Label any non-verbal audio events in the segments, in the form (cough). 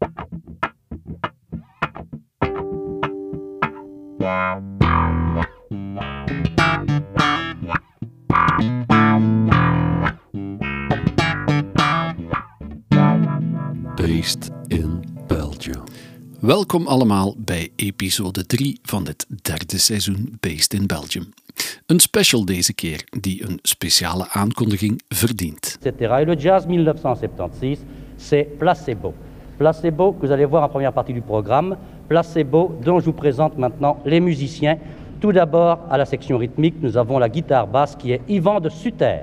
Based in Belgium. Welkom allemaal bij episode 3 van het derde seizoen Based in Belgium. Een special deze keer die een speciale aankondiging verdient. etc. Et le jazz 1976, c'est Placebo. Placebo, que vous allez voir en première partie du programme. Placebo, dont je vous présente maintenant les musiciens. Tout d'abord, à la section rythmique, nous avons la guitare basse qui est Yvan de Sutter.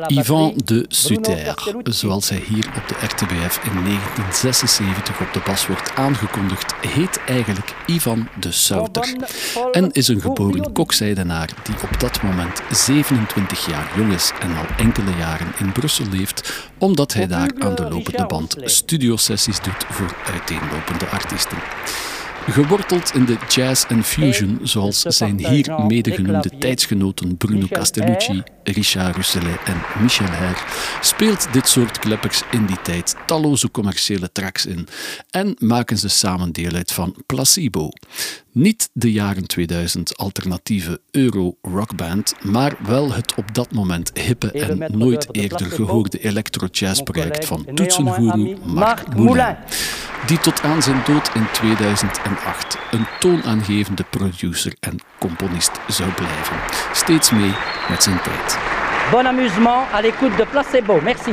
Batterie, de Suter, zoals hij hier op de RTBF in 1976 op de bas wordt aangekondigd, heet eigenlijk Ivan de Souter en is een geboren kokzijdenaar die op dat moment 27 jaar jong is en al enkele jaren in Brussel leeft, omdat hij daar aan de lopende band studiosessies doet voor uiteenlopende artiesten. Geworteld in de jazz en fusion, zoals zijn hier medegenoemde tijdsgenoten Bruno Castellucci, Richard Russelet en Michel Her, speelt dit soort kleppers in die tijd talloze commerciële tracks in en maken ze samen deel uit van Placebo. Niet de jaren 2000 alternatieve euro-rockband, maar wel het op dat moment hippe en nooit eerder gehoorde electro-jazz-project van toetsengoeroe Marc Moulin die tot aan zijn dood in 2008 een toonaangevende producer en componist zou blijven. Steeds mee met zijn tijd. Bon amusement à l'écoute de Placebo. Merci.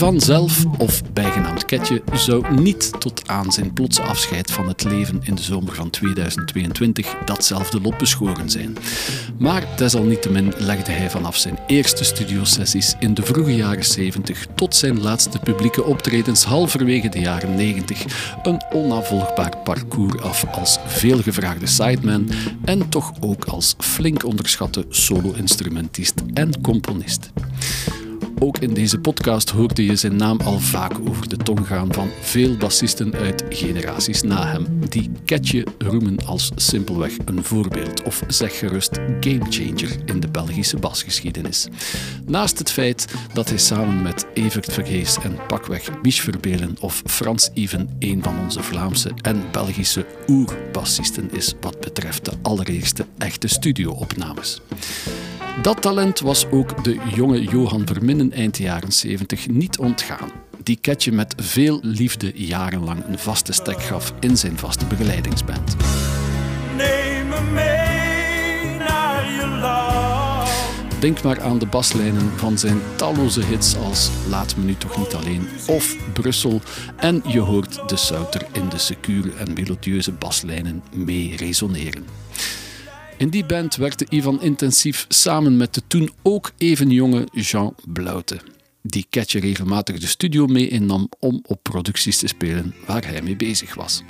Ivan zelf, of bijgenaamd Ketje, zou niet tot aan zijn plotse afscheid van het leven in de zomer van 2022 datzelfde lot beschoren zijn. Maar desalniettemin legde hij vanaf zijn eerste studiosessies in de vroege jaren 70 tot zijn laatste publieke optredens halverwege de jaren 90 een onnavolgbaar parcours af als veelgevraagde sideman en toch ook als flink onderschatte solo-instrumentist en componist. Ook in deze podcast hoorde je zijn naam al vaak over de tong gaan van veel bassisten uit generaties na hem, die Ketje roemen als simpelweg een voorbeeld of zeg gerust gamechanger in de Belgische basgeschiedenis. Naast het feit dat hij samen met Evert Vergees en pakweg Mich Verbelen of Frans Even een van onze Vlaamse en Belgische oerbassisten is wat betreft de allereerste echte studioopnames. Dat talent was ook de jonge Johan Verminnen eind jaren 70 niet ontgaan. Die Ketje met veel liefde jarenlang een vaste stek gaf in zijn vaste begeleidingsband. Neem me mee naar je land. Denk maar aan de baslijnen van zijn talloze hits als Laat me nu toch niet alleen of Brussel en je hoort de Souter in de secure en melodieuze baslijnen mee resoneren. In die band werkte Ivan intensief samen met de toen ook even jonge Jean Bloute, die Ketje regelmatig de studio mee innam om op producties te spelen waar hij mee bezig was.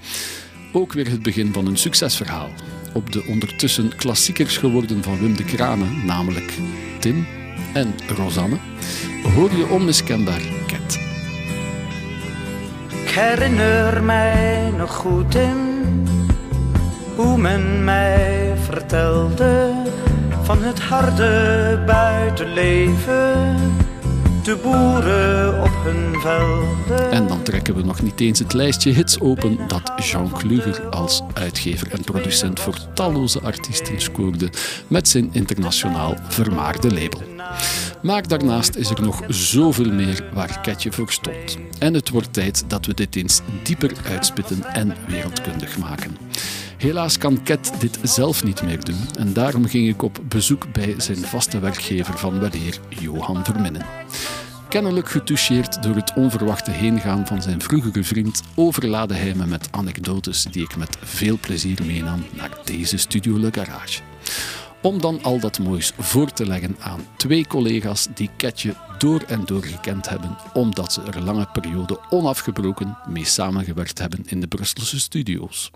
Ook weer het begin van een succesverhaal. Op de ondertussen klassiekers geworden van Wim de Kranen, namelijk Tim en Rosanne, hoor je onmiskenbaar Cat. Ik herinner mij nog goed in hoe men mij vertelde van het harde buitenleven, de boeren op hun velden. En dan trekken we nog niet eens het lijstje hits open dat Jean Kluger als uitgever en producent voor talloze artiesten scoorde met zijn internationaal vermaarde label. Maar daarnaast is er nog zoveel meer waar Ketje voor stond. En het wordt tijd dat we dit eens dieper uitspitten en wereldkundig maken. Helaas kan Ket dit zelf niet meer doen en daarom ging ik op bezoek bij zijn vaste werkgever van weleer, Johan Verminnen. Kennelijk getoucheerd door het onverwachte heengaan van zijn vroegere vriend, overlaadde hij me met anekdotes die ik met veel plezier meenam naar deze Studio Garage. om dan al dat moois voor te leggen aan twee collega's die Ketje door en door gekend hebben, omdat ze er lange periode onafgebroken mee samengewerkt hebben in de Brusselse studio's.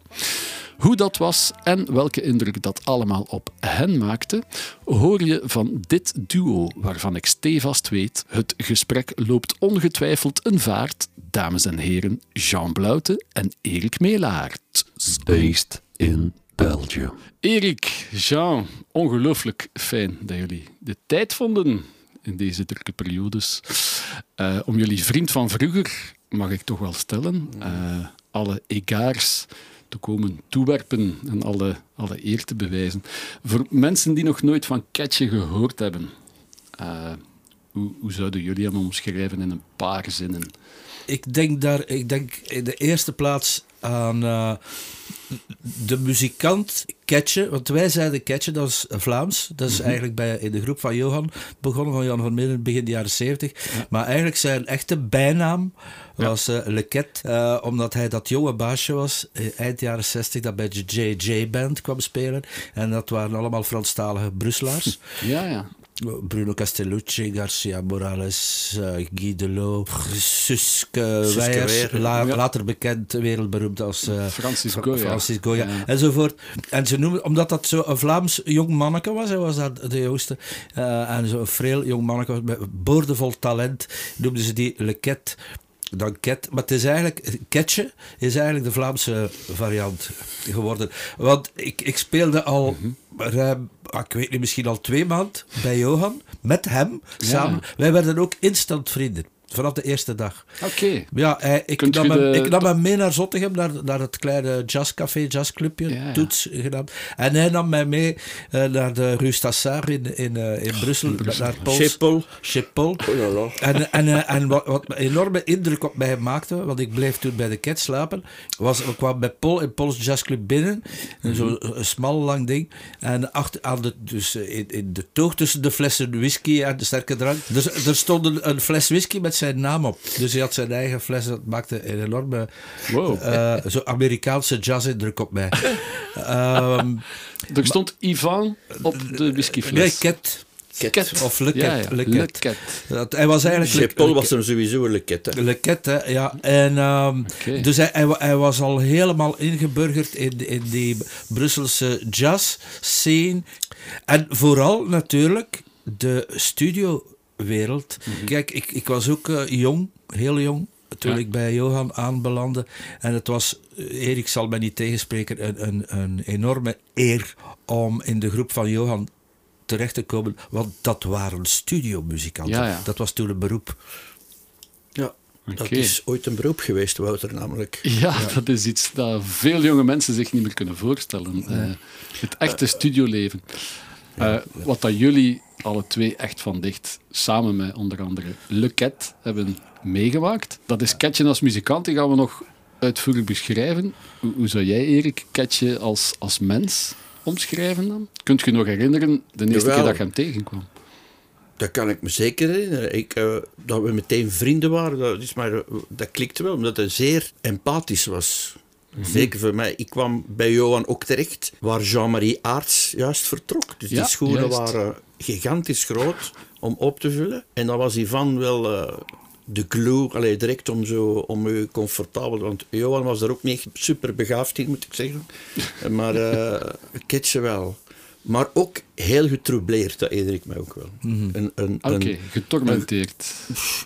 Hoe dat was en welke indruk dat allemaal op hen maakte, hoor je van dit duo, waarvan ik stevast weet, het gesprek loopt ongetwijfeld een vaart, dames en heren, Jean Bluiten en Erik Meelaert. Based in Belgium. Erik, Jean, ongelooflijk fijn dat jullie de tijd vonden in deze drukke periodes. Eh, om jullie vriend van vroeger, mag ik toch wel stellen, eh, alle egaars te komen toewerpen en alle, alle eer te bewijzen. Voor mensen die nog nooit van Ketje gehoord hebben, eh, hoe, hoe zouden jullie hem omschrijven in een paar zinnen? Ik denk daar, ik denk in de eerste plaats aan eh, de muzikant Ketje. Want wij zeiden Ketje, dat is Vlaams. Dat is eigenlijk bij, in de groep van Johan begonnen, van Jan van Midden, begin de jaren 70. Maar eigenlijk zijn echte bijnaam was eh Leket, eh, omdat hij dat jonge baasje was, eh, eind jaren 60, dat bij de JJ Band kwam spelen. En dat waren allemaal Franstalige Brusselaars. Ja, ja. Bruno Castellucci, Garcia Morales, eh, Guy Delot, Suske Suske Weijers, Weer, la- ja. later bekend, wereldberoemd als eh, Francis Fra- Goya. Francis Goya, Ja. enzovoort. En ze noemen, omdat dat zo een Vlaams jong manneke was, hij was dat de jongste, eh, en zo'n freel jong manneke was met boordevol talent, noemden ze die Leket. Dan ket, maar het is eigenlijk, Ketje is eigenlijk de Vlaamse variant geworden. Want ik, ik speelde al ruim, ah, ik weet niet, misschien al twee maanden bij Johan, met hem samen. Wij werden ook instant vrienden, vanaf de eerste dag. Oké. Ja, hij, ik, nam hem, de- ik nam hem mee naar Zottegem, naar, naar het kleine jazzcafé, jazzclubje, Ja, ja. Toets genaamd. En hij nam mij mee eh, naar de Rue Stassard in, in, eh, in Brussel, naar Pols. Schiphol. Schiphol. Oh. En, en, eh, en wat, wat een enorme indruk op mij maakte, want ik bleef toen bij de Cat slapen, was, ik kwam bij Paul in Pols Jazzclub binnen, Mhm. zo'n een smal lang ding, en achter, aan de, dus eh, in, in de toog tussen de flessen whisky en de sterke drank, dus, er stond een, een fles whisky met zijn naam op. Dus hij had zijn eigen fles, dat maakte een enorme, Wow. eh, zo Amerikaanse jazzindruk op mij. (laughs) Ehm Er stond Ivan op de whiskyfles. nee, Cat. Ket. Of Le Cat, Ja, ja. Le Le Cat. Cat. Dat, hij was eigenlijk... Le- Le was hem sowieso een leket. hè. Leket, hè, ja. En, ehm. Dus hij, hij, hij was al helemaal ingeburgerd in, in die Brusselse jazz scene. En vooral natuurlijk de studiowereld. Kijk, ik, ik was ook eh, jong, heel jong. Toen Ja. ik bij Johan aanbelandde. En het was, eh, Erik zal mij niet tegenspreken, een, een, een enorme eer om in de groep van Johan terecht te komen. Want dat waren studiomuzikanten. Ja, ja. Dat was toen een beroep. Ja, dat is ooit een beroep geweest, Wouter, namelijk. Ja, dat is iets dat veel jonge mensen zich niet meer kunnen voorstellen. Eh, het echte studioleven. Eh, wat dat jullie alle twee echt van dicht, samen met onder andere Le Cat, hebben meegemaakt. Dat is Ketje als muzikant, die gaan we nog uitvoerig beschrijven. Hoe, hoe zou jij, Erik, Ketje als, als mens omschrijven dan? Kunt je nog herinneren de eerste Jawel. keer dat je hem tegenkwam? Dat kan ik me zeker herinneren. Ik, eh, dat we meteen vrienden waren, dat, is maar, eh, dat klikte wel, omdat hij zeer empathisch was. Zeker voor mij. Ik kwam bij Johan ook terecht, waar Jean-Marie Aarts juist vertrok. Dus Ja, die schoenen juist. waren gigantisch groot om op te vullen. En dan was Ivan wel eh, de glue, allee, direct om, zo, om u comfortabel... Want Johan was er ook niet super begaafd in, moet ik zeggen. (laughs) Maar Ketje wel. Maar ook heel getroubleerd, dat herinner ik mij ook wel. Een, een, Oké, een- getormenteerd.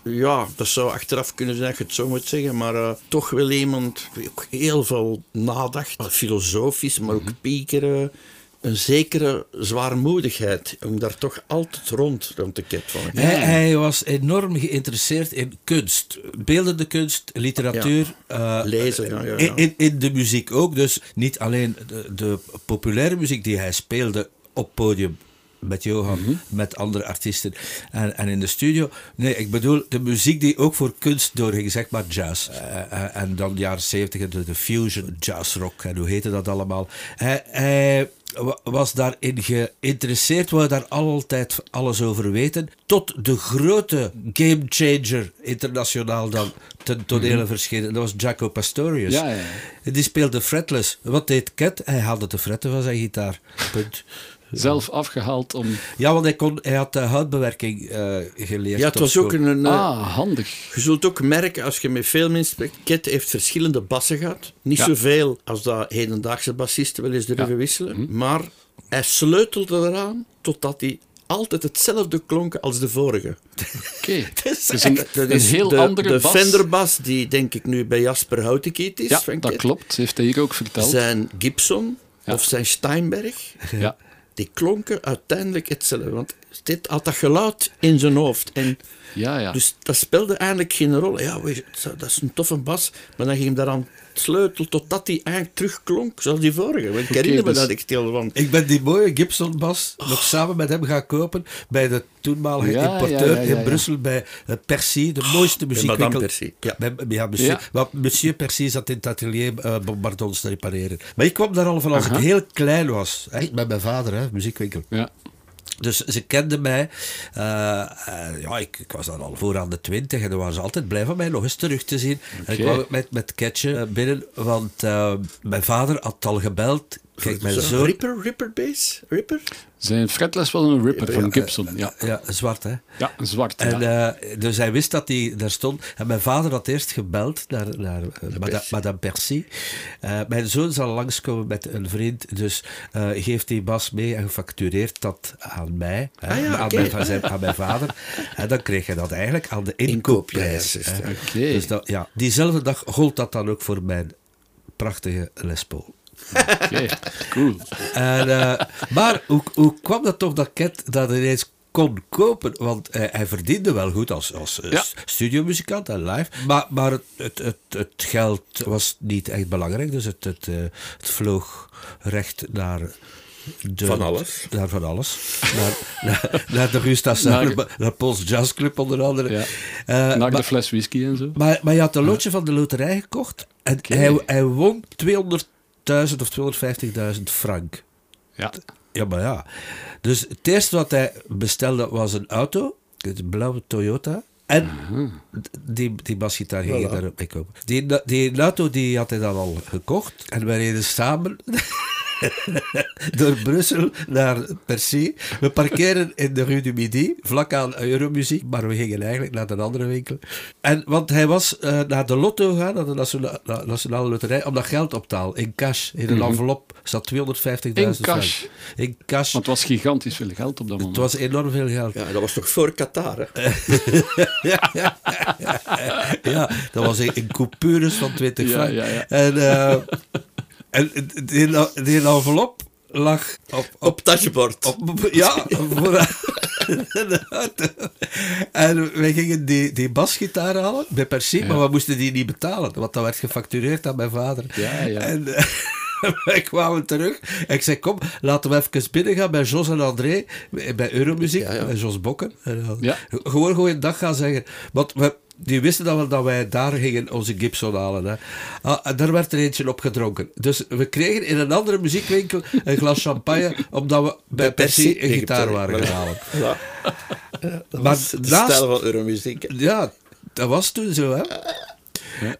ja, dat zou achteraf kunnen zijn dat je het zo moet zeggen, maar eh, toch wel iemand die ook heel veel nadacht, filosofisch, maar ook piekeren. Een zekere zwaarmoedigheid, om daar toch altijd rond, rond de van. Hij, hij was enorm geïnteresseerd in kunst. Beeldende kunst, literatuur. eh, Lezen, ja, ja, ja. In, in, in de muziek ook. Dus niet alleen de, de populaire muziek die hij speelde op podium met Johan, Mhm. met andere artiesten en, en in de studio. Nee, ik bedoel de muziek die ook voor kunst doorging, zeg maar jazz. Eh, eh, en dan de jaren zeventig, de, de fusion, jazzrock en hoe heette dat allemaal. Hij, hij was daarin geïnteresseerd, wou daar altijd alles over weten. Tot de grote gamechanger internationaal dan ten tonele verschenen. Dat was Jaco Pastorius. Ja, ja, Die speelde fretless. Wat deed Cat? Hij haalde de fretten van zijn gitaar. Punt. Zelf afgehaald om... Ja, want hij, kon, hij had uh, houtbewerking uh, geleerd. Ja, het was ook een... een ah, handig. Je zult ook merken, als je met veel mensen... Ket heeft verschillende bassen gehad. Niet Ja. zoveel als dat hedendaagse bassisten wel eens durven Ja. wisselen. Mhm. Maar hij sleutelde eraan totdat hij altijd hetzelfde klonk als de vorige. Oké. (laughs) Dat Dus een, dat een is heel de, andere de bas. Fenderbas, die denk ik nu bij Jasper Houtekiet is. Ja, dat Ket. klopt. Heeft hij hier ook verteld. Zijn Gibson Ja. of zijn Steinberg, Ja. Die klonken uiteindelijk hetzelfde. Want dit had dat geluid in zijn hoofd. En Ja, ja. dus dat speelde eigenlijk geen rol. Ja, weet je, dat is een toffe bas. Maar dan ging hem daaraan sleutelen totdat hij eigenlijk terugklonk zoals die vorige. Want ik herinner me dus- dat ik stil van. Ik ben die mooie Gibson-bas nog samen met hem gaan kopen bij de toenmalige Ja, importeur ja, ja, ja, in ja. Brussel bij eh, Percy, de mooiste muziekwinkel. Madame Percy, ja. Bij- ja, monsieur, Ja. Want monsieur Percy zat in het atelier uh, bombardons te repareren. Maar ik kwam daar al van als Aha. ik heel klein was. Echt met mijn vader, hè, muziekwinkel. ja. Dus ze kenden mij. Eh, eh, ja, ik, ik was dan al voor aan de twintig en dan waren ze altijd blij van mij nog eens terug te zien. En ik kwam met, met Ketje eh, binnen, want mijn vader had al gebeld. Kijk, mijn Zo'n zoon... Ripper, Ripper bass? Ripper? Zijn fretless was een ripper van Gibson. Ja, Ja, zwart, hè. ja een zwart. En, ja. eh, dus hij wist dat hij daar stond. En mijn vader had eerst gebeld naar, naar eh. Madame Percy. Eh, mijn zoon zal langskomen met een vriend. Dus eh, geeft die bas mee en gefactureerd dat aan mij. hè, Ah ja, aan, mijn, van zijn- aan mijn vader. En dan kreeg hij dat eigenlijk aan de Inkoop, ja, inkoopprijs. Dus dat, ja, diezelfde dag gold dat dan ook voor mijn prachtige Les Paul. Oké, (laughs) cool. En, eh, maar hoe, hoe kwam dat toch dat Ket dat ineens kon kopen? Want hij, hij verdiende wel goed als, als eh, Ja. studiomuzikant en live. Maar, maar het, het, het, het geld was niet echt belangrijk. Dus het, het, eh, het vloog recht naar... De, Van alles. Naar van alles. naar, (laughs) naar, naar de Gustav Naar- Naar, naar Pols Jazz Club onder andere. Ja. Eh, Naar maar- de fles whisky en zo. maar, maar je had een lotje van de loterij gekocht. En hij, hij won 200.000 of 250.000 frank. Ja. Ja, maar ja. Dus het eerste wat hij bestelde was een auto. Een blauwe Toyota. En die, die basgitaar ging je daarop mee kopen. Die, die auto die had hij dan al gekocht. En wij reden samen (laughs) (laughs) door Brussel naar Percy. We parkeren in de Rue du Midi, vlak aan Euromuziek. Maar we gingen eigenlijk naar een andere winkel. En, want hij was eh, naar de lotto gegaan, naar de Nationale, na- Nationale Loterij, om dat geld op te halen. In cash, in een envelop. zat 250.000 In frank. cash. In cash. Want het was gigantisch veel geld op dat moment. Het was enorm veel geld. Ja, dat was toch voor Qatar, hè? (laughs) Ja, dat was in, in coupures van 20 Ja, frank. ja, ja. En, eh, en die, die envelop lag op, op, Op touchboard. op- ja, auto. (laughs) En wij gingen die, die basgitaar halen bij Percy, maar we moesten die niet betalen, want dat werd gefactureerd aan mijn vader. Ja, ja. En (laughs) wij kwamen terug. En ik zei, kom, laten we even binnen gaan bij Jos en André, bij Euromuziek, Ja, ja. bij Jos Bokken. En Ja. Gewoon gewoon een dag gaan zeggen. Want we, die wisten dan wel dat wij daar gingen onze Gibson halen. Hè. Ah, en daar werd er eentje op gedronken. Dus we kregen in een andere muziekwinkel een glas champagne, omdat we bij Percy een gitaar waren gaan halen. (laughs) Ja. Dat Maar was de naast- stijl van Euromuziek. Ja, dat was toen zo, hè.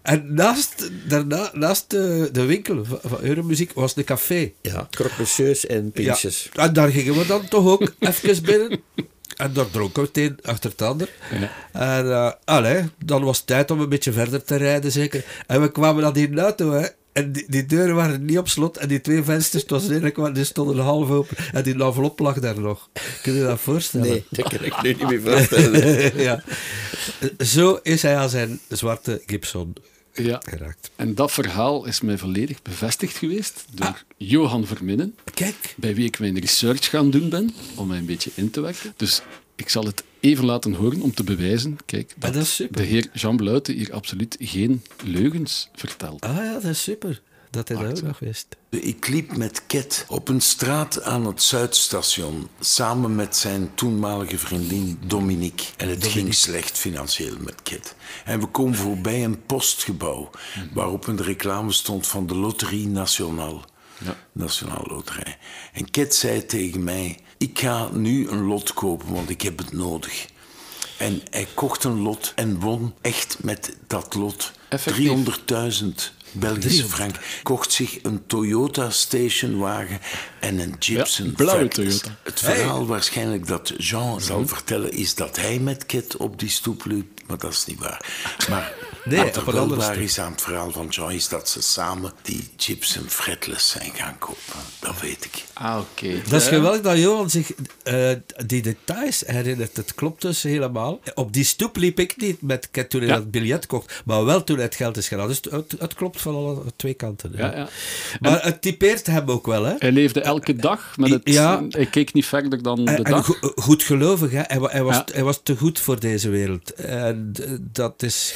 En naast, daarna, naast de, de winkel van, van Euromuziek was de café. Ja, croque-monsieurs en pintjes. Ja, en daar gingen we dan toch ook (laughs) even binnen. En daar dronken we het een achter het ander. En eh, allee, dan was het tijd om een beetje verder te rijden, zeker. En we kwamen naar die auto, hè. En die, die deuren waren niet op slot. En die twee vensters, het was redelijk, die stonden half open. En die envelop lag daar nog. Kun je je dat voorstellen? Nee, dat kan ik nu niet meer voorstellen. (laughs) ja. Zo is hij aan zijn zwarte Gibson Ja. geraakt. En dat verhaal is mij volledig bevestigd geweest door Johan Verminnen, Kijk. bij wie ik mijn research gaan doen ben, om mij een beetje in te wekken. Dus ik zal het even laten horen om te bewijzen, kijk, dat, Ah, dat is super. de heer Jean Bluiten hier absoluut geen leugens vertelt. Ah ja, dat is super. Dat hij dat ook nog wist. Ik liep met Ket op een straat aan het Zuidstation samen met zijn toenmalige vriendin Dominique. En het ging slecht financieel met Ket. En we komen voorbij een postgebouw waarop een reclame stond van de Loterie Nationale. Nationale Loterij. En Ket zei tegen mij: Ik ga nu een lot kopen, want ik heb het nodig. En hij kocht een lot en won echt met dat lot Effectief. 300.000 Belgische frank. Kocht zich een Toyota stationwagen en een Gibson Ja, blauwe. Toyota. Het verhaal waarschijnlijk dat Jean zal vertellen is dat hij met Kit op die stoep liep, maar dat is niet waar. Maar Nee, wat er is aan het verhaal van Jean is dat ze samen die Gibson Fretless zijn gaan kopen. Dat weet ik. Ah, oké. Dat is geweldig dat Johan zich eh, die details herinnert. Het klopt dus helemaal. Op die stoep liep ik niet met Ket toen hij Ja. dat biljet kocht, maar wel toen hij het geld is gedaan. Dus het, klopt van alle twee kanten. Ja, ja. Maar het typeert hem ook wel, hè? Hij leefde elke dag met het... Ja. Hij keek niet verder dan de En, dag. go- goedgelovig, hè? Hij, wa- hij, was, Ja. hij was te goed voor deze wereld. En d- dat is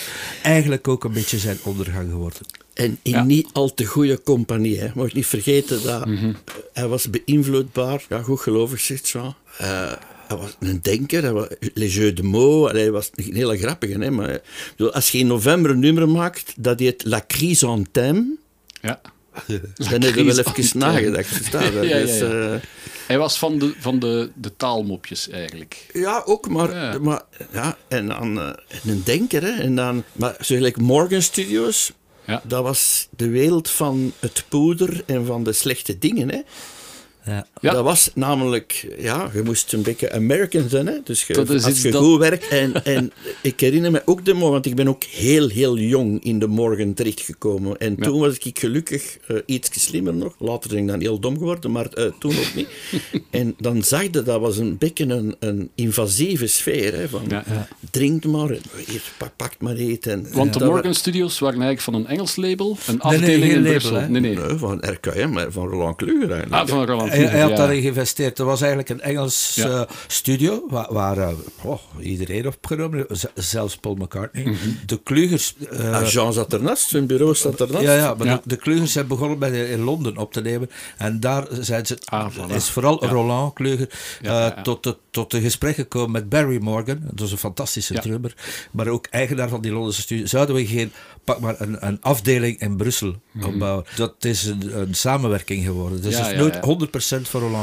eigenlijk ook een beetje zijn ondergang geworden. En in Ja. niet al te goede compagnie. Hè. Moet niet vergeten dat Mhm. eh, hij was beïnvloedbaar. Ja, goed gelovig zegt zo. Eh, hij was een denker, hij was les jeux de mots. Hij was een hele grappige. Hè, maar, bedoel, als je in november een nummer maakt, dat heet La Crise en Thème, Ja. Dan heb je wel even nagedacht. verstaan? (laughs) Ja, Dus, ja. eh, Hij was van de, van de, de taalmopjes, eigenlijk. Ja, ook, maar, Ja. maar ja, en dan eh, een denker, hè, en dan, maar zo gelijk Morgan Studios, Ja. dat was de wereld van het poeder en van de slechte dingen, hè. Ja. Ja. Dat was namelijk, ja, je moest een beetje American zijn, hè. Dus je, Dat is als je dat- goed werkt. En, en (laughs) ik herinner me ook de Morgan, want ik ben ook heel, heel jong in de Morgan terechtgekomen. En Ja. toen was ik gelukkig uh, iets slimmer nog. Later ben ik dan heel dom geworden, maar eh, toen ook niet. (laughs) en dan zag je, dat was een beetje een, een invasieve sfeer, hè. Van, Ja, ja. drink maar, pak, pak maar eten. En, Want de dat Morgan Studios waren eigenlijk van een Engels label, een nee, afdeling geen in label, Brussel. hè. Nee, nee. Nee, van RKM, maar van Roland Kluger eigenlijk. Ah, van Roland hij, had ja. daarin geïnvesteerd. Er was eigenlijk een Engels eh, studio waar, waar eh, oh, iedereen opgenomen, zelfs Paul McCartney. Mhm. De Klugers. Eh, ah, Jean zat ernaast, zijn bureau zat ernaast. Ja, ja maar ja. De, Klugers zijn begonnen met in Londen op te nemen. En daar zijn ze, ah, is vooral Roland Kluger Tot, de, tot de gesprekken gekomen met Barry Morgan. Dat is een fantastische drummer. Maar ook eigenaar van die Londense studio. Zouden we geen, pak maar een, een afdeling in Brussel mhm. opbouwen? Dat is een, een samenwerking geworden. Dus het is nooit 100%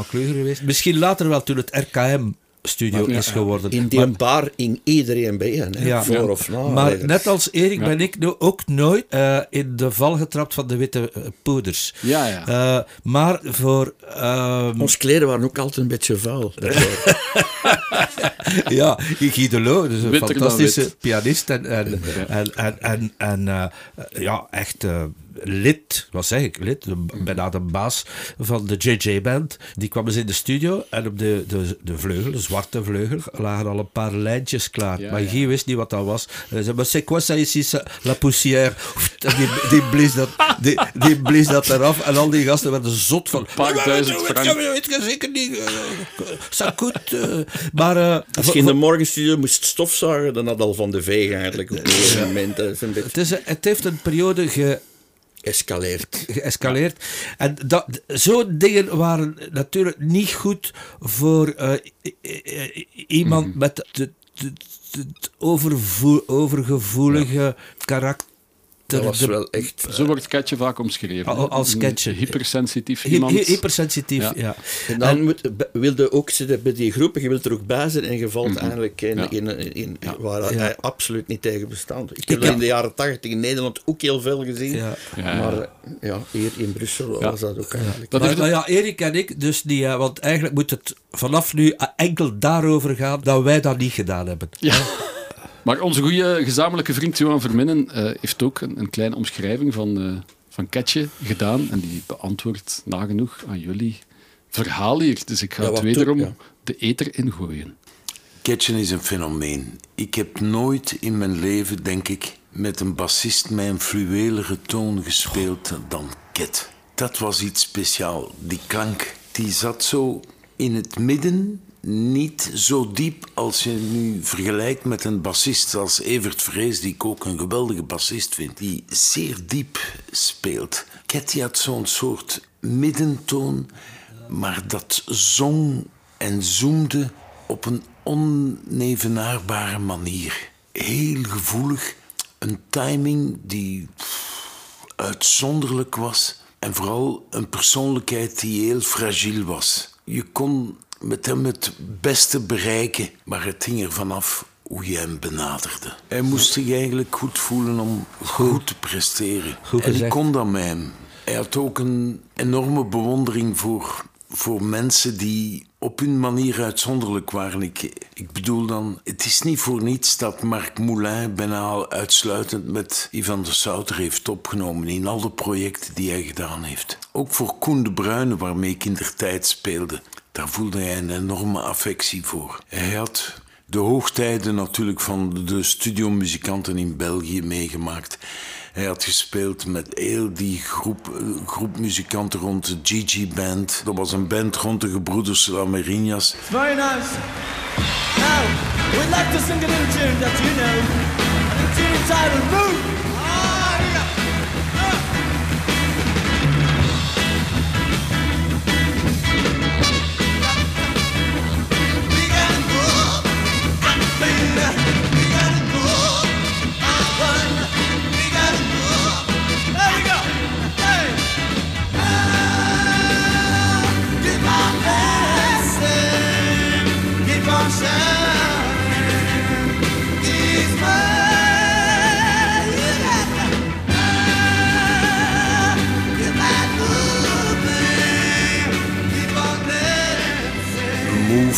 Kluger geweest. Misschien later wel toen het RKM studio is geworden. In die bar in iedereen bijeen, hè? Ja, voor of na. Maar net als Erik ben ik nu ook nooit eh, in de val getrapt van de witte eh, poeders. Ja, ja. Eh, maar voor... Ehm, Ons kleren waren ook altijd een beetje vuil. (laughs) ja, Guy Delo, dus een fantastische pianist en, en, en, en, en ja, echt lid, wat zeg ik, lid, de, bijna de baas van de JJ-band. Die kwam eens in de studio en op de, de, de vleugel, de zwarte vleugel, lagen al een paar lijntjes klaar. Ja, maar ja. Guy wist niet wat dat was. Hij zei, maar c'est quoi ça ici, ça? la poussière? (laughs) Die, die, blies dat, die, die blies dat eraf en al die gasten werden zot van... Een paar duizend "Ja, frank." weet je zeker niet. eh, Ça coûte... eh." maar... eh, Als je in de morgenstudio moest stofzuigen, dan had al van de veeg eigenlijk op een moment. Het, is, het heeft een periode ge, escaleerd. geëscaleerd. En dat, zo'n dingen waren natuurlijk niet goed voor eh, iemand met het, overgevoelige karakter. Dat was de- wel echt... Zo wordt Ketje vaak omschreven. Al- als Ketje. Hypersensitief hy- iemand. hy- hypersensitief, Ja. ja. En dan moet, wilde ook zitten bij die groepen, je wilt er ook bij zijn en je valt eigenlijk in, Ja. in, in, Ja. waar Ja. hij absoluut niet tegen bestaat. Ik heb in de jaren tachtig in Nederland ook heel veel gezien, Ja. Ja. maar eh, ja, hier in Brussel Ja. was dat ook eigenlijk. Dat maar, heeft maar ja, Erik en ik dus niet, want eigenlijk moet het vanaf nu enkel daarover gaan dat wij dat niet gedaan hebben. Ja. (laughs) Maar onze goede gezamenlijke vriend Johan Verminnen eh, heeft ook een, een kleine omschrijving van, eh, van Ketje gedaan. En die beantwoordt nagenoeg aan jullie verhaal hier. Dus ik ga Ja, het wederom toe- ja. de eter ingooien. Ketchen is een fenomeen. Ik heb nooit in mijn leven, denk ik, met een bassist mijn fluwelige toon gespeeld dan Ket. Dat was iets speciaals. Die klank, die zat zo in het midden, niet zo diep als je nu vergelijkt met een bassist als Evert Vrees, die ik ook een geweldige bassist vind, die zeer diep speelt. Ket die had zo'n soort middentoon, maar dat zong en zoemde op een onevenaarbare manier. Heel gevoelig, een timing die uitzonderlijk was en vooral een persoonlijkheid die heel fragiel was. Je kon met hem het beste bereiken, maar het hing er vanaf hoe je hem benaderde. Hij moest zich eigenlijk goed voelen om goed te presteren. Goed en ik gezegd. kon dat met hem. Hij had ook een enorme bewondering voor, voor mensen die op hun manier uitzonderlijk waren. Ik, ik bedoel dan, het is niet voor niets dat Marc Moulin bijna al uitsluitend met Ivan de Souter heeft opgenomen in al de projecten die hij gedaan heeft. Ook voor Koen de Bruyne, waarmee ik in der tijd speelde. Daar voelde hij een enorme affectie voor. Hij had de hoogtijden natuurlijk van de studiomuzikanten in België meegemaakt. Hij had gespeeld met heel die groep, groep muzikanten rond de Gigi Band. Dat was een band rond de gebroeders Lamerinas. Very nice. Now, we'd like to sing a little tune that you know. A tune.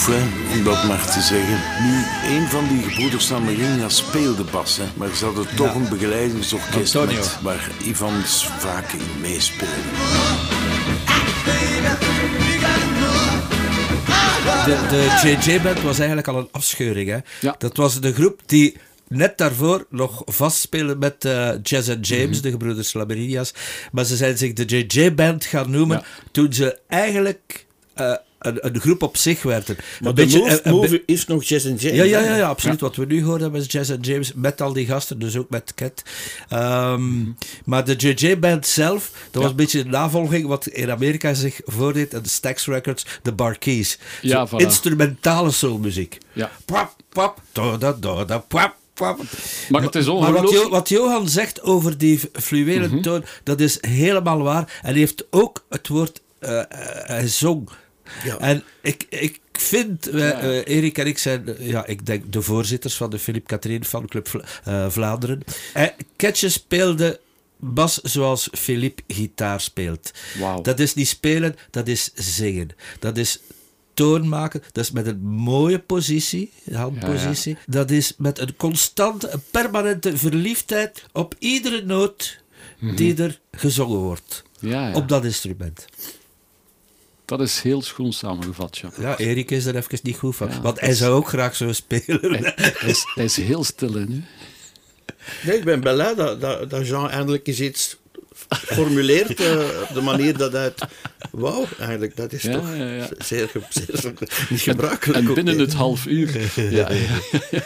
Hè, om dat maar te zeggen. Nu, een van die gebroeders Lamerinas speelde bas, hè, maar ze hadden toch een begeleidingsorkest met, waar Ivans vaak in meespeelde. De, de JJ-band was eigenlijk al een afscheuring. Hè? Ja. Dat was de groep die net daarvoor nog vastspeelde met eh, Jazz and James, Mhm. de gebroeders Laberinias. Maar ze zijn zich de JJ-band gaan noemen Ja. toen ze eigenlijk eh, een, groep op zich werden. Maar Een de beetje- move, een- een move is nog Jazz and James. ja, ja, ja, ja, absoluut. Wat we nu horen met Jazz and James, met al die gasten, dus ook met Cat. Ehm, Maar de JJ-band zelf, dat was een beetje de navolging wat in Amerika zich voordeed aan de Stax Records, de Barkeys. Ja, voilà. Instrumentale soulmuziek. Ja. Pwap, do, da, da, pwap, pwap. Maar het is Maar wat, ongelooflijk. Jo- wat Johan zegt over die fluwelen toon, dat is helemaal waar. En hij heeft ook het woord, hij zong. Ja. En ik, ik vind, wij, eh, Erik en ik zijn, eh, ja, ik denk de voorzitters van de Philippe Catherine fanclub Vla- eh, Vlaanderen. En Ketje speelde bas zoals Philippe gitaar speelt. Wauw. Dat is niet spelen, dat is zingen. Dat is toon maken, dat is met een mooie positie, handpositie. Dat is met een constante, permanente verliefdheid op iedere noot die er gezongen wordt. Ja, ja. Op dat instrument. Dat is heel schoon samengevat, ja. Ja, Erik is er even niet goed van. Ja, want hij is- zou ook graag zo spelen. Hij, hij is, hij is heel stil hè, nu. Nee, ik ben blij dat, dat, dat Jean eindelijk eens iets formuleert eh, op de manier dat hij het wou. Eigenlijk, dat is Ja, toch ja, ja. Zeer, zeer niet gebruikelijk. En binnen het half uur. Ja, ja.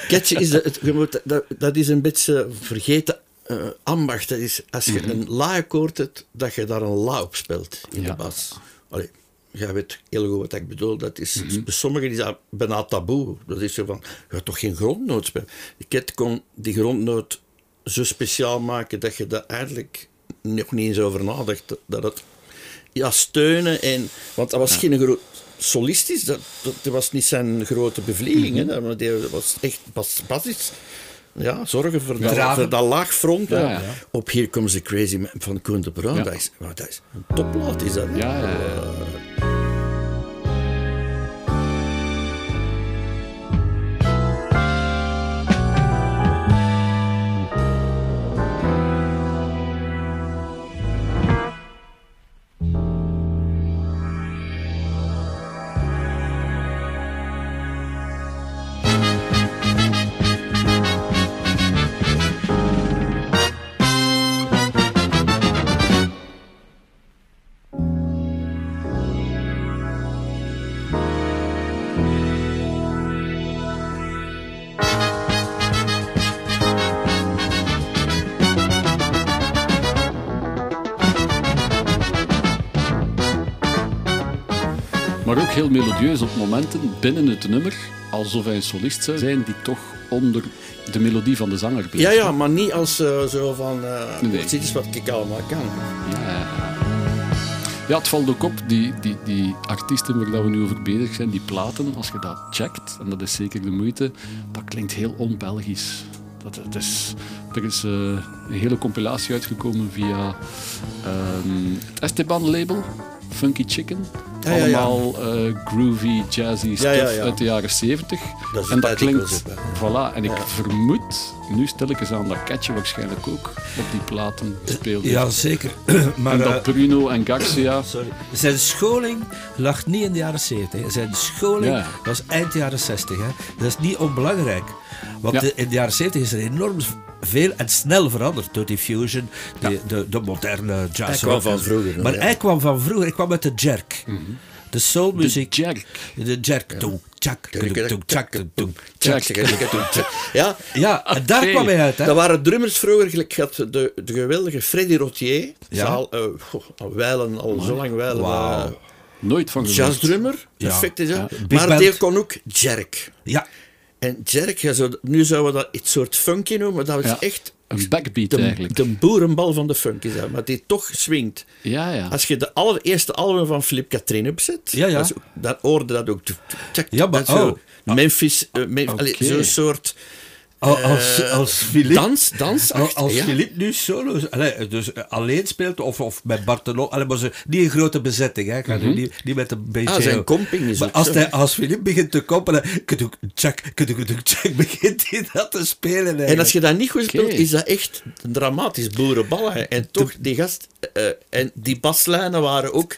Ketje is, de- het, je moet- dat, dat is een beetje vergeten eh, ambacht. Dat is als je een la-akkoord hebt, dat je daar een la op speelt in Ja. de bas. Allee, jij weet heel goed wat ik bedoel. Dat is, Bij sommigen is dat bijna taboe. Dat is zo van, je gaat toch geen grondnoot spelen? Ket kon die grondnoot zo speciaal maken dat je daar eigenlijk nog niet eens over nadacht. Dat het ja, steunen en... Want dat was geen groot solistisch, dat, dat, was niet zijn grote bevlieging. hè. Dat, dat was echt bas, basis. Ja, zorgen voor, dat, Draven. voor dat laag front. Ja, hè. ja. Op Here Comes the Crazy Man van Koen de Bruin. Dat, is, dat is een topplaat, is dat. Ja, melodieus op momenten binnen het nummer, alsof hij een solist zou zijn die toch onder de melodie van de zanger blijft. Ja, ja, maar niet als eh, zo van... eh Nee. Dit is wat ik allemaal kan. Ja, Ja, het valt ook op, die, die, die artiesten waar dat we nu over bezig zijn, die platen, als je dat checkt, en dat is zeker de moeite, dat klinkt heel on-Belgisch. Dat, het is, er is eh, een hele compilatie uitgekomen via ehm, het Esteban-label, Funky Chicken. Ja, ja, ja. Allemaal eh, groovy, jazzy stuff uit de jaren 70. Dat en dat klinkt, voilà. En ik vermoed, nu stilletjes aan dat Ketje waarschijnlijk ook op die platen speelde. Ja, zeker. (clears throat) maar en eh, dat Bruno en Garcia. sorry. zijn scholing lag niet in de jaren 70. Zijn scholing was eind jaren 60. Hè. Dat is niet onbelangrijk. Want Ja. de- in de jaren 70 is er enorm veel en snel veranderd door die fusion, die, de, de moderne jazz. Hij kwam van vroeger, Maar ja. hij kwam van vroeger. Hij kwam uit de jerk. De soulmuziek. De jerk. De jerk. Doem, tjak, tjak. Ja, (laughs) Ja, en daar kwam hij uit. Hè. dat waren drummers vroeger. gelijk Je had de, de geweldige Freddy Rotier. Ja. Al, eh, goh, al wijlen, al zo lang wijlen. Wauw. eh, Nooit van gehoord. jazzdrummer. Ja. Perfect is dat. Maar die kon ook jerk. Ja, En jerk, ja, zo, nu zouden we dat iets soort funky noemen, maar dat is Ja. echt Een backbeat de, eigenlijk. de boerenbal van de funk is dat, maar die toch swingt. Ja, ja. Als je de allereerste album van Philip Catherine opzet, Ja, ja. dan hoorde dat ook. Ja, maar- dat zo. oh. Memphis, eh, Mem- Oké. allee, zo'n soort als, eh, als Philippe... dans, dans. Al- Als ja. Philippe nu solo, allee, dus eh, alleen speelt, of, of met Bartolo, allee, maar ze, niet een grote bezetting, hè, niet met een beetje... Ah, zijn comping is maar als, zo. hij, als Philippe begint te koppelen, tjak, tjak, begint hij dat te spelen En als je dat niet goed speelt, is dat echt een dramatisch boerenbal. hè. En toch, die gast... eh, en die baslijnen waren ook...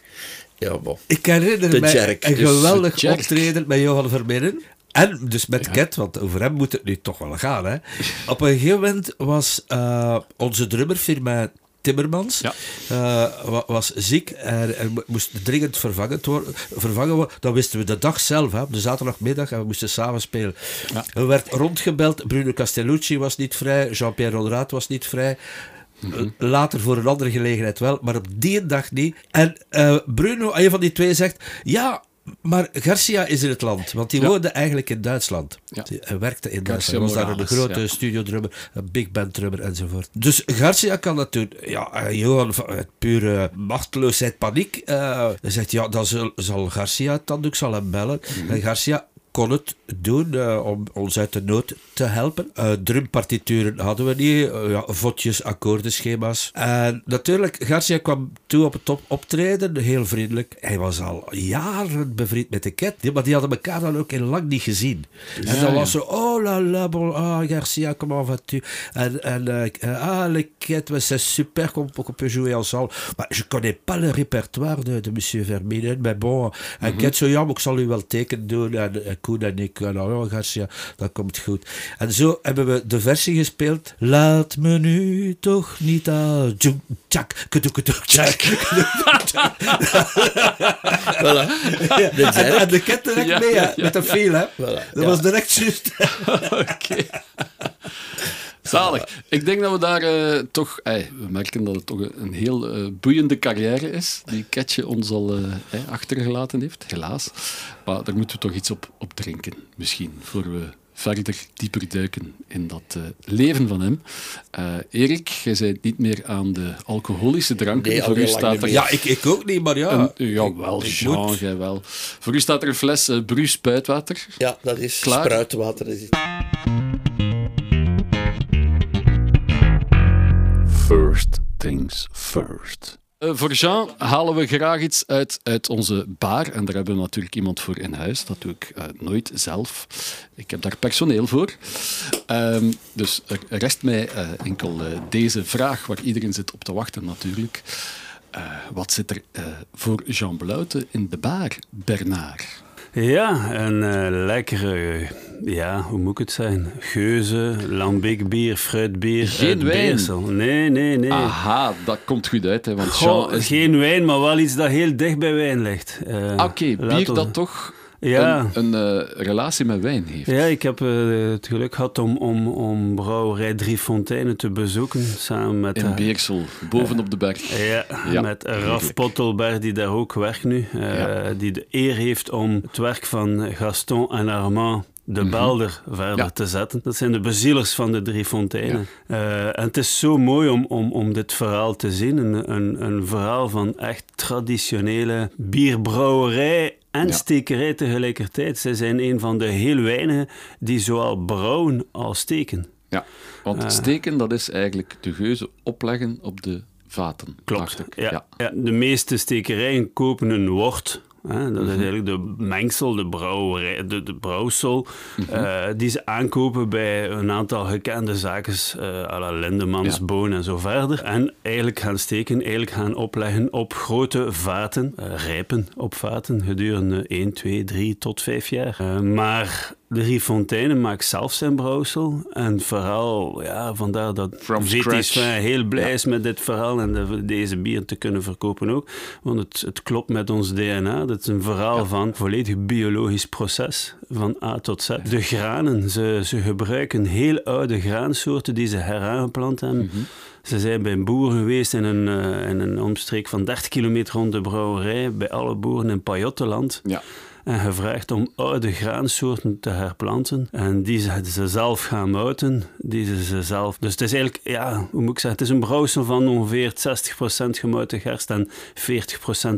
Ja, bon. Ik herinner Jerk, een dus geweldig optreden met Johan Vermeeren. En dus met Ket, want over hem moet het nu toch wel gaan. Hè. Op een gegeven moment was eh, onze drummer, firma Timmermans, Ja. eh, wa- was ziek en, en mo- moest dringend vervangen worden, vervangen worden. Dat wisten we de dag zelf, hè, op de zaterdagmiddag, en we moesten samen spelen. Ja. Er werd rondgebeld, Bruno Castellucci was niet vrij, Jean-Pierre Honoraat was niet vrij. Later voor een andere gelegenheid wel, maar op die dag niet. En eh, Bruno, een van die twee, zegt: Ja, maar Garcia is in het land. Want die Ja. woonde eigenlijk in Duitsland. Ja. Hij werkte in Garcia Duitsland. Hij was daar een grote ja. studiodrummer, een big band drummer enzovoort. Dus Garcia kan dat doen. Ja, eh, Johan, uit pure machteloosheid, paniek. eh, hij zegt: Ja, dan zal, zal Garcia het dan doen. Ik zal hem bellen. Mhm. En Garcia kon het doen eh, om ons uit de nood te helpen. Eh, drumpartituren hadden we niet, eh, ja, vodjes, akkoordenschema's. En natuurlijk, Garcia kwam toe op het op optreden, heel vriendelijk. Hij was al jaren bevriend met de Cat, maar die hadden elkaar dan ook in lang niet gezien. en dan ja. was zo, oh la la, bon, ah Garcia, comment vas-tu? En, en ah, le Cat, c'est super qu'on peut jouer ensemble. Maar je connais pas le répertoire de, de monsieur Vermeulen, maar bon, en Cat zo, ja, maar ik zal u wel teken doen, en, en Koen en ik, en ja, Garcia, dat komt goed. En zo hebben we de versie gespeeld, laat me nu toch niet al, tjoek, tjak, tjak. (laughs) Voilà. En, de Cat direct Ja, mee, ja, met een feel, hè. Voilà, Dat was direct juist. (laughs) Oké. Zalig. Ik denk dat we daar eh, toch... ey, we merken dat het toch een, een heel eh, boeiende carrière is, die Ketje ons al eh, achtergelaten heeft, helaas. Maar daar moeten we toch iets op, op drinken, misschien, voor we verder dieper duiken in dat eh, leven van hem. Eh, Erik, jij bent niet meer aan de alcoholische dranken. Nee, voor u staat er... Ja, ik, ik ook niet, maar ja. Een, jawel, ik Jean, jij wel. Voor u staat er een fles uh, spuitwater. Ja, dat is Klaar? spruitwater. Dat is- First things first. Eh, voor Jean halen we graag iets uit, uit onze bar. En daar hebben we natuurlijk iemand voor in huis. Dat doe ik eh, nooit zelf. Ik heb daar personeel voor. Ehm, dus rest mij eh, enkel deze vraag, waar iedereen zit op te wachten natuurlijk. Wat zit er voor Jean Bluiten in de bar, Bernard? Ja, een eh, lekkere, ja, hoe moet ik het zijn? Geuze, lambiekbier, fruitbier. Geen uit wijn? Beersel. Nee, nee, nee. Aha, dat komt goed uit. Hè, want Goh, Jean is... Geen wijn, maar wel iets dat heel dicht bij wijn ligt. Eh, Ah, Oké, bier we- dat toch Ja. een, een eh, relatie met wijn heeft. Ja, ik heb eh, het geluk gehad om, om, om brouwerij Drie Fonteinen te bezoeken. Samen met, In eh, Beersel, boven op de berg. ja, Ja, met Raf. Pottelberg, die daar ook werkt nu. Ja. Die de eer heeft om het werk van Gaston en Armand de Belder verder Ja. te zetten. Dat zijn de bezielers van de drie fonteinen. En het is zo mooi om, om, om dit verhaal te zien. Een, een, een verhaal van echt traditionele bierbrouwerij. Stekerij tegelijkertijd. Zij zijn een van de heel weinigen die zowel brouwen als steken. Ja, want Eh. steken, dat is eigenlijk de geuze opleggen op de vaten. Klopt. Ja, ja. de meeste stekerijen kopen een wort. Hè, dat is eigenlijk de mengsel, de, brouwerij, de, de brouwsel, eh, die ze aankopen bij een aantal gekende zaken, eh à la Lindemans, Ja. Boon en zo verder. En eigenlijk gaan steken, eigenlijk gaan opleggen op grote vaten, eh, rijpen op vaten, gedurende 1, 2, 3 tot 5 jaar. Maar de Rifontaine maakt zelf zijn brouwsel. En vooral, ja, vandaar dat From heel blij is met dit verhaal en de- deze bier te kunnen verkopen ook. Want het, het klopt met ons DNA. Dat is een verhaal van volledig biologisch proces, van A tot Z. De granen, ze, ze gebruiken heel oude graansoorten die ze heraangeplant hebben. Mhm. Ze zijn bij een boer geweest in een, eh, in een omstreek van 30 kilometer rond de brouwerij, bij alle boeren in Pajottenland. Ja. En gevraagd om oude graansoorten te herplanten. En die ze, ze zelf gaan mouten. Die ze, ze zelf... Dus het is eigenlijk, ja, hoe moet ik zeggen? Het is een brouwsel van ongeveer 60% gemouten gerst en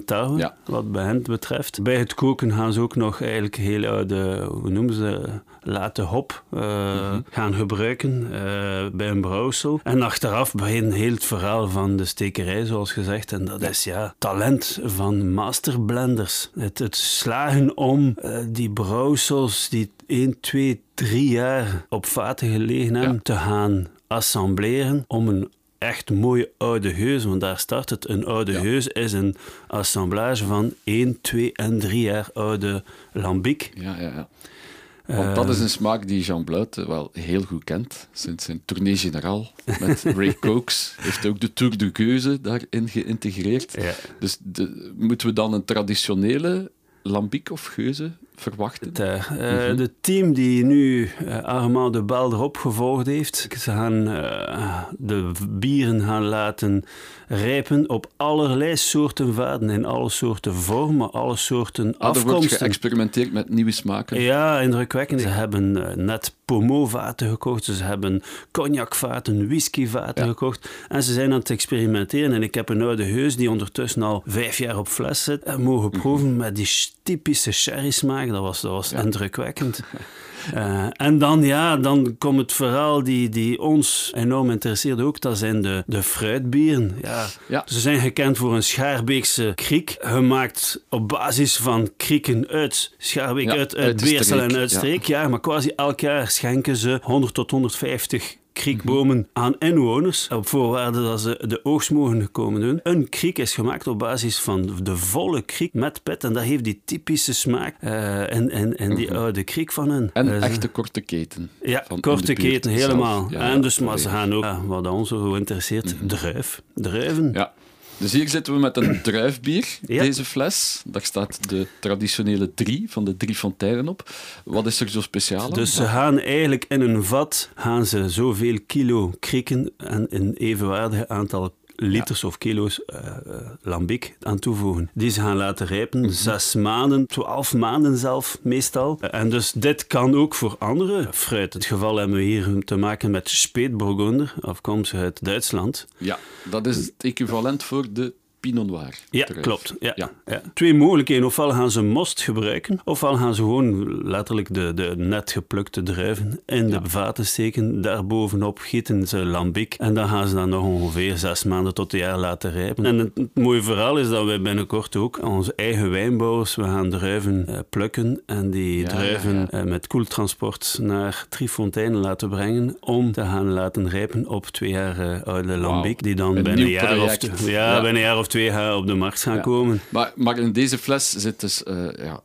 40% tarwe, Ja. wat bij hen betreft. Bij het koken gaan ze ook nog eigenlijk heel oude, hoe noemen ze, late hop eh, gaan gebruiken eh, bij een brouwsel. En achteraf begint heel het verhaal van de stekerij, zoals gezegd. En dat is ja, talent van masterblenders. Het, het slagen om eh, die brouwsels die 1, 2, 3 jaar op vaten gelegen hebben, Ja. te gaan assembleren om een echt mooie oude heus, want daar start het. Een oude Ja. heus is een assemblage van 1, 2 en 3 jaar oude lambiek. Ja, ja, ja. Want dat is een smaak die Jean Bluit eh, wel heel goed kent. Sinds zijn tournee generaal met (laughs) Ray Cokes heeft ook de Tour de Geuze daarin geïntegreerd. Ja. Dus de, moeten we dan een traditionele lambiek of geuze verwachten? Daar. Eh, De team die nu uh, Armand de Bel erop gevolgd heeft, ze gaan uh, de bieren gaan laten rijpen op allerlei soorten vaten, in alle soorten vormen, alle soorten ah, afkomsten. Er wordt geëxperimenteerd met nieuwe smaken. Ja, indrukwekkend. Ze hebben net Pommeau-vaten gekocht, ze hebben cognac-vaten, whisky-vaten ja. gekocht en ze zijn aan het experimenteren. En ik heb een oude heus die ondertussen al vijf jaar op fles zit en mogen proeven mm -hmm. met die typische sherry-smaak. Dat was, dat was ja. indrukwekkend. Uh, (laughs) en dan, ja, dan komt het verhaal die, die ons enorm interesseert ook. Dat zijn de, de fruitbieren. Ja. Ja. Ze zijn gekend voor een Schaarbeekse kriek. Gemaakt op basis van krieken uit Schaarbeek, ja, uit, uit, uit Beersel en uit Streek. Ja, maar quasi elk jaar schenken ze 100 tot 150 kriekbomen aan inwoners op voorwaarde dat ze de oogst mogen komen doen. Een kriek is gemaakt op basis van de volle kriek met pet en dat heeft die typische smaak uh, en, en, en die -hmm. oude kriek van hen. En uh, echte korte keten. Ja, korte keten, helemaal. Ja, en dus, maar ze gaan ook, ja, wat ons zo interesseert, -hmm. druif. Druiven. Ja. Dus hier zitten we met een (clears throat) druifbier, ja. deze fles. Daar staat de traditionele drie van de drie fonteinen op. Wat is er zo speciaal aan? Dus ze gaan eigenlijk in een vat gaan ze zoveel kilo krieken en een evenwaardig aantal liters ja. of kilo's uh, uh, lambiek aan toevoegen. Die ze gaan laten rijpen. -hmm. Zes maanden, twaalf maanden zelf meestal. En dus dit kan ook voor andere fruit. Het geval hebben we hier te maken met Speetburgunder, afkomstig uit Duitsland. Ja, dat is het equivalent voor de Pinot Noir. Ja, klopt. Ja. Ja. ja. Twee mogelijkheden. Ofwel gaan ze most gebruiken, ofwel gaan ze gewoon letterlijk de, de net geplukte druiven in de vaten steken. Daarbovenop gieten ze lambiek. En dan gaan ze dan nog ongeveer zes maanden tot een jaar laten rijpen. En het, het mooie verhaal is dat wij binnenkort ook onze eigen wijnbouwers, we gaan druiven uh, plukken en die ja, druiven uh, met koeltransport naar Triefonteinen laten brengen om te gaan laten rijpen op twee jaar uh, oude lambiek. Wow. Die dan een binnen een jaar of, ja, ja, binnen een jaar of twee gaan op de markt gaan ja. komen. Maar, maar in deze fles zit dus, uh, ja,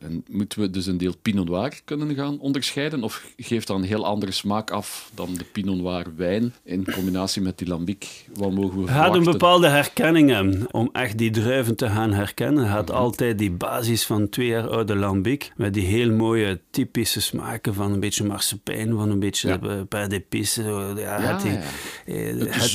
en moeten we dus een deel Pinot Noir kunnen gaan onderscheiden? Of geeft dat een heel andere smaak af dan de Pinot Noir wijn in combinatie met die lambiek? Wat mogen we Het gaat een bepaalde herkenning hebben. Om echt die druiven te gaan herkennen, mm -hmm. altijd die basis van twee jaar oude lambiek met die heel mooie typische smaken van een beetje marsepein, van een beetje ja. pain d'épices. Ja, ja, die,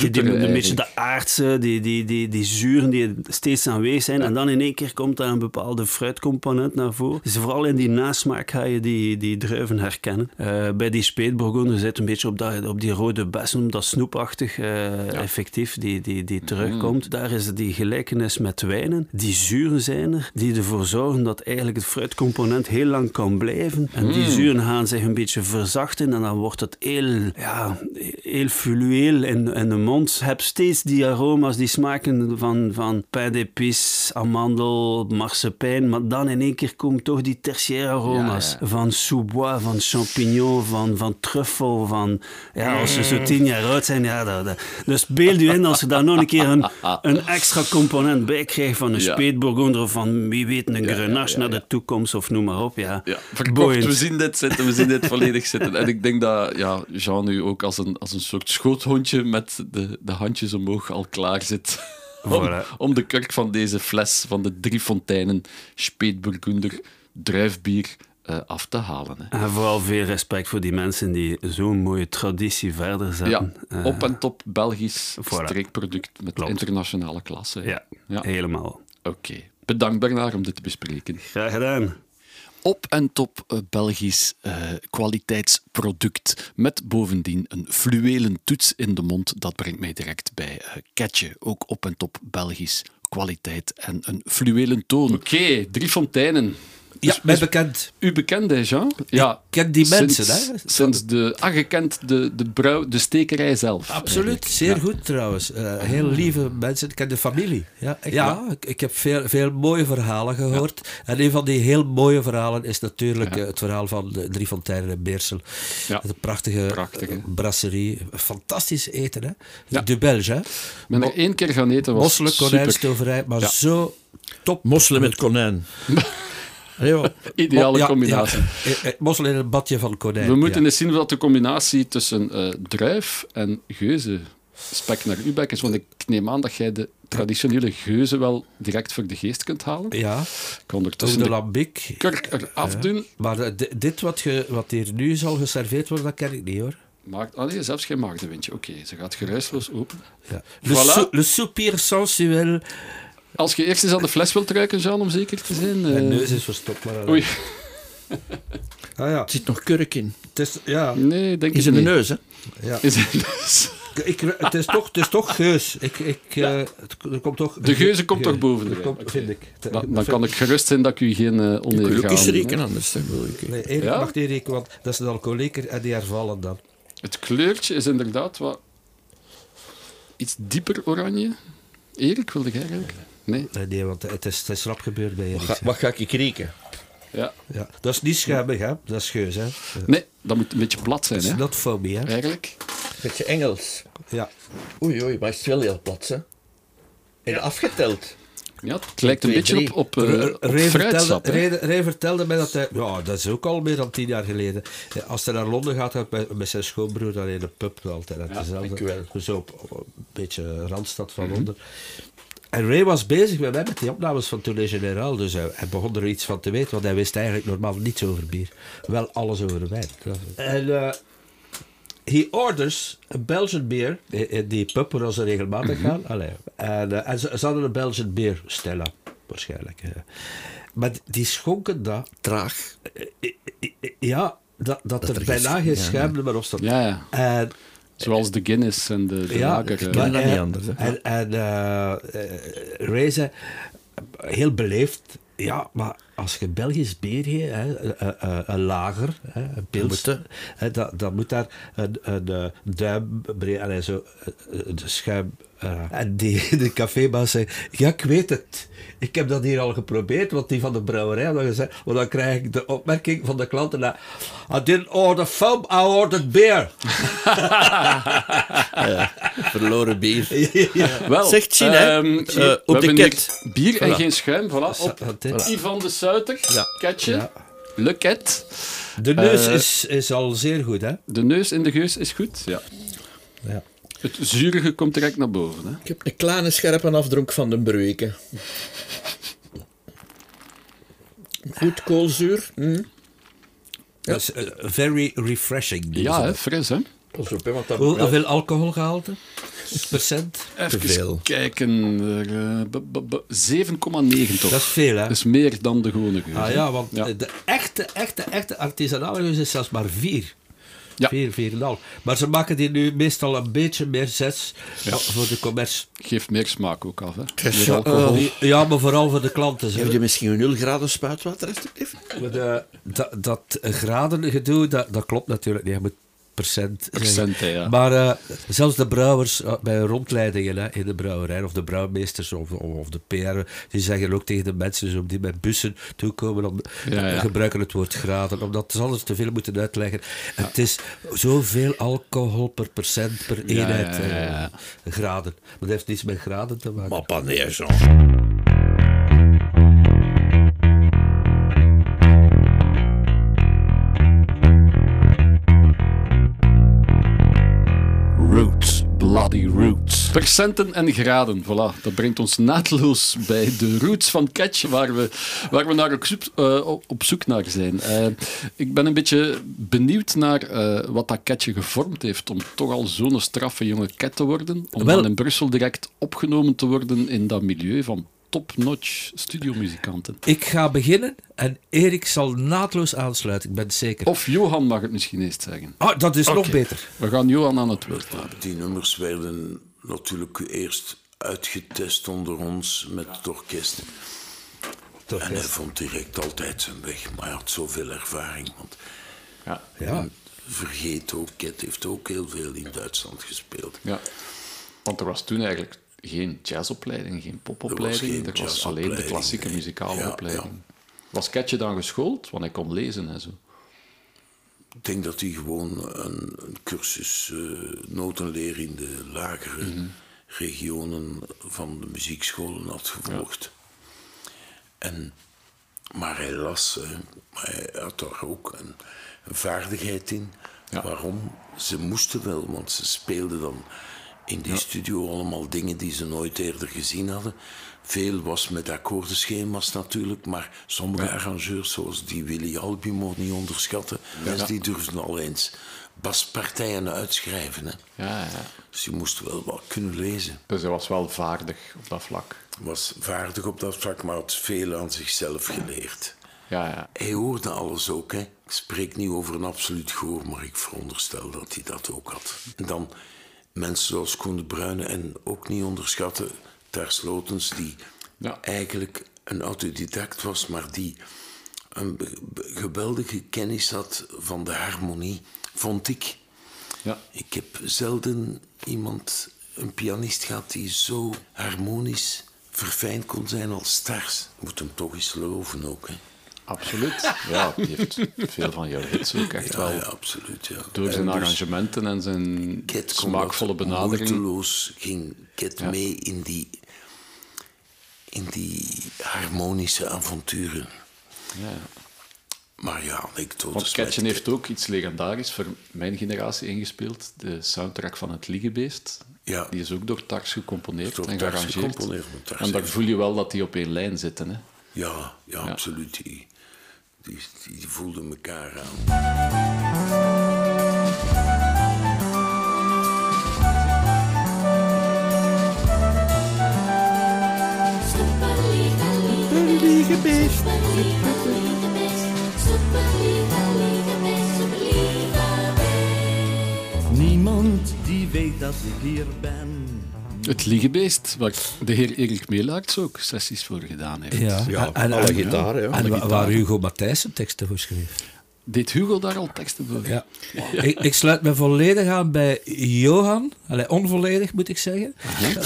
die, die, een beetje de aardse, die, die, die, die zuren die steeds aanwezig zijn. En dan in één keer komt daar een bepaalde fruitcomponent naar Dus vooral in die nasmaak ga je die, die druiven herkennen. Eh, bij die speetbourgogne zit een beetje op, dat, op die rode bessen, dat snoepachtig eh, effectief die, die, die terugkomt. Daar is die gelijkenis met wijnen. Die zuren zijn er, die ervoor zorgen dat eigenlijk het fruitcomponent heel lang kan blijven. En die zuren gaan zich een beetje verzachten en dan wordt het heel, ja, heel fluweel in, in de mond. Je hebt steeds die aroma's, die smaken van, van pain d'épices, amandel, marsepein, maar dan in één keer komen toch die tertiaire aroma's. Van sous-bois, van champignon, van, van truffel, van... Ja, als ze zo tien jaar oud zijn, ja, dat, dat- Dus beeld u in als je daar nog een keer een, een extra component bij krijgt van een Ja. of van, wie weet, een grenache naar de toekomst of noem maar op, ja. Ja, verkocht. Boeiend. We zien dit zitten, we zien dit volledig zitten. En ik denk dat ja, Jean nu ook als een, als een soort schoothondje met de, de handjes omhoog al klaar zit. Om, Voilà. om de kurk van deze fles van de Drie Fonteinen Speetburgunder druifbier eh, af te halen. Hè. En vooral veel respect voor die mensen die zo'n mooie traditie verder Ja, zetten. Eh, op en top Belgisch voilà. streekproduct met Klopt. internationale klasse. hè. Ja, Ja. helemaal. Oké. Bedankt Bernard om dit te bespreken. Graag gedaan. Op en top eh, Belgisch eh, kwaliteitsproduct. Met bovendien een fluwelen toets in de mond. Dat brengt mij direct bij Ketje. Ook op en top Belgisch kwaliteit en een fluwelen toon. Oké, drie fonteinen. Ja, Dus- mij dus bekend. u bekend, hè, Jean? Ja. ken die mensen, sinds, hè. Sinds de... Ah, je kent de, de, brouw, de stekerij zelf. Absoluut, eigenlijk. zeer Ja. goed trouwens. Eh, heel lieve mensen, ik ken de familie. Ja, ja ik, ik heb veel, veel mooie verhalen gehoord. En een van die heel mooie verhalen is natuurlijk eh, het verhaal van de Drie Fonteinen in Beersel. Ja. De prachtige, eh, brasserie. Fantastisch eten, hè? Ja. De Belge, hè? Ik ben er één keer gaan eten. was Mosselen, konijnstoverij, maar Ja. zo top. Mosselen met konijn. (laughs) (laughs) Ideale Ja, combinatie. ja. Eh, eh, Mosselen in een badje van konijn. We moeten eens zien wat de combinatie tussen eh, druif en geuze spek naar uw bek is. Want ik neem aan dat jij de traditionele geuze wel direct voor de geest kunt halen. Ja, Ik kan ook ondertussen de de kurk eraf doen. Maar di- dit wat, ge, wat hier nu zal geserveerd worden, dat ken ik niet hoor. Maakt, ah nee, zelfs geen maagdenwindje. Oké, ze gaat geruisloos open. Ja. Le, Voilà. sou- le soupir sensuel. Als je eerst eens aan de fles wilt ruiken, Jean, om zeker te zijn. eh, Mijn neus is verstopt. Maar, Oei, Ah, ja. Er zit nog kurk in. Het is, ja, nee, denk Is ik in de neus, hè? ja. Is het? Ik, het, is toch, het is toch geus. Ik, ik, eh, het, er komt toch, De geuze komt toch boven de Dat komt, vind ik. Dan, Dat dan vind kan ik gerust zijn dat ik u geen uh, oneer ga eens doen, rekenen, anders. Dan wil ik. Nee, Erik Ja? mag niet rekenen, want dat is een alcoholieker en die hervallen dan. Het kleurtje is inderdaad wat iets dieper oranje. Erik, wilde jij ruiken? Nee? Nee, nee want het is, het is rap gebeurd bij Erik. Wat ga, wat ga ik rekenen? Ja. Ja. Dat is niet schuimig, hè? Dat is geus, hè? Nee, dat moet een beetje plat zijn, Dat is hè? not hè? Eigenlijk. Beetje Engels. Ja. Oei, oei, maar is het wel heel plat, hè? En afgeteld. Ja, het lijkt een twee, beetje drie. op, op, eh, Ray op vertelde, fruitsap, hè? Ray, Ray vertelde mij dat hij... Ja, dat is ook al meer dan tien jaar geleden. Als hij naar Londen gaat, gaat hij met, met zijn schoonbroer dan in een pub altijd. Ja, dezelfde, ik wel. Zo op, op een beetje randstad van Mhm. Londen. En Ray was bezig met met die opnames van Tournee Generaal. Dus hij, hij begon er iets van te weten, want hij wist eigenlijk normaal niets over bier. Wel alles over wijn. En... eh, He orders een Belgian beer. In in die pub waar ze regelmatig Mhm. gaan. Allee. En, eh, en ze, ze hadden een Belgian beer, Stella, waarschijnlijk. eh. Maar die schonken dat. Traag. eh, eh, Ja, dat, dat, Dat er, er bijna geen- geen ja, schuim meer op stond. Ja, ja. En, Zoals de Guinness en de, de ja, lager. eh. dat niet anders, hè. En, en Ray zei, heel beleefd, ja, maar als je Belgisch bier hè, eh, eh, een lager, hè, een pils, moet, hè. dan, dan moet daar een, een, eh, duim zo, de schuim. En die, de cafébaas zei, ja, ik weet het. Ik heb dat hier al geprobeerd, want die van de brouwerij had dat gezegd. Maar dan krijg ik de opmerking van de klanten, na, I didn't order foam, I ordered beer. (laughs) Verloren bier. Wel, Zegt Eh, we op de ket. Bier en Voilà. geen schuim, voilà. Op dit? Ivan de Suiter, Ja. Ketje, Ja. Le Ket. De neus Eh, is, is al zeer goed, hè? De neus in de geus is goed. Ja. Ja. Het zurige komt direct naar boven. Hè. Ik heb een kleine scherpe afdronk van de breuken. Goed koolzuur. Hm. Dat is eh, very refreshing. deze Ja, hè, fris hè. Pas op, hè, want dat Hoe- Hoeveel alcoholgehalte? procent? Even veel. kijken. eh, b- b- b- 7,9 toch? Dat is veel, hè? Dat is meer dan de gewone geus. Ah ja, want Ja. de echte, echte, echte artisanale geus is zelfs maar vier. Ja. Vier, vier en half. Maar ze maken die nu meestal een beetje meer zes voor de commercie. Geeft meer smaak ook af. Hè? is. Eh, ja, maar vooral voor de klanten. Heb je misschien een 0 graden spuitwater, alsjeblieft? Maar de- dat, dat gradengedoe, dat, dat klopt natuurlijk niet. Je moet hè, ja. Maar eh, zelfs de brouwers eh, bij rondleidingen hè, in de brouwerij, of de brouwmeesters of, of, of de PR, die zeggen ook tegen de mensen zo, die met bussen toekomen, dan Ja, ja. gebruiken het woord graden, omdat ze anders te veel moeten uitleggen. En het is zoveel alcohol per procent per eenheid ja, ja, ja. eh, graden. Maar dat heeft niets met graden te maken. Maar bloody roots. Percenten en graden, voilà. Dat brengt ons naadloos bij de roots van Catch, waar we, waar we naar op, zoek, eh, op- op zoek naar zijn. Eh, ik ben een beetje benieuwd naar eh, wat dat Catje gevormd heeft om toch al zo'n straffe jonge cat te worden. Om Wel- dan in Brussel direct opgenomen te worden in dat milieu van top-notch studiomuzikanten. Ik ga beginnen en Erik zal naadloos aansluiten, ik ben het zeker. Of Johan mag het misschien eerst zeggen. Ah, dat is nog beter. We gaan Johan aan het woord laten. Die nummers werden natuurlijk eerst uitgetest onder ons met het orkest. en hij vond direct altijd zijn weg, maar hij had zoveel ervaring. Want Ja. Ja. vergeet ook, Ket heeft ook heel veel in Duitsland gespeeld. Ja, want er was toen eigenlijk geen jazzopleiding, geen popopleiding. Er was, alleen de klassieke nee. muzikale Ja, opleiding. ja. Was Ketje dan geschoold? Want hij kon lezen en zo. Ik denk dat hij gewoon een, een cursus eh, notenleer in de lagere regionen van de muziekscholen had gevolgd. En, maar hij las, maar hij had daar ook een, een vaardigheid in. Waarom? Ze moesten wel, want ze speelden dan in die studio allemaal dingen die ze nooit eerder gezien hadden. Veel was met akkoordenschema's natuurlijk, maar sommige arrangeurs, zoals die Willy Albimo, niet onderschatten, dus die durfden al eens baspartijen uitschrijven. Hè. Ja, ja. Dus je moest wel wat kunnen lezen. Dus hij was wel vaardig op dat vlak. Was vaardig op dat vlak, maar had veel aan zichzelf geleerd. Ja, ja. Hij hoorde alles ook. Hè. Ik spreek niet over een absoluut gehoor, maar ik veronderstel dat hij dat ook had. En dan mensen zoals Koen de Bruyne en ook niet onderschatten Ter Slotens, die Ja. eigenlijk een autodidact was, maar die een geweldige kennis had van de harmonie, vond ik. ja. Ik heb zelden iemand, een pianist gehad, die zo harmonisch verfijnd kon zijn als Stars. Moet hem toch eens geloven ook. Hè. Absoluut. (laughs) Ja, die heeft veel van jouw hits ook echt Ja, wel. ja, absoluut. Ja. Door zijn En dus arrangementen en zijn smaakvolle benadering. moeiteloos ging Ket Ja. mee in die, in die harmonische avonturen. Ja. Maar ja, anekdotes Want Ketchen met heeft ook iets legendarisch voor mijn generatie ingespeeld. De soundtrack van Het Liegebeest. Ja. Die is ook door Tax gecomponeerd Door en gearrangeerd. gecomponeerd, en daar voel je wel dat die op één lijn zitten. Hè? Ja, ja, absoluut. Die, die, die, voelden elkaar aan. Niemand die weet dat ik hier ben. Het Liegebeest, waar de heer Erik Meelaerts ook sessies voor gedaan heeft. Ja, Ja, en, alle en- gitaren, ja. En waar Hugo Matthijssen teksten voor schreef. Deed Hugo daar al teksten voor? Ja. Ik, ik sluit me volledig aan bij Johan. Allee, onvolledig moet ik zeggen. Ik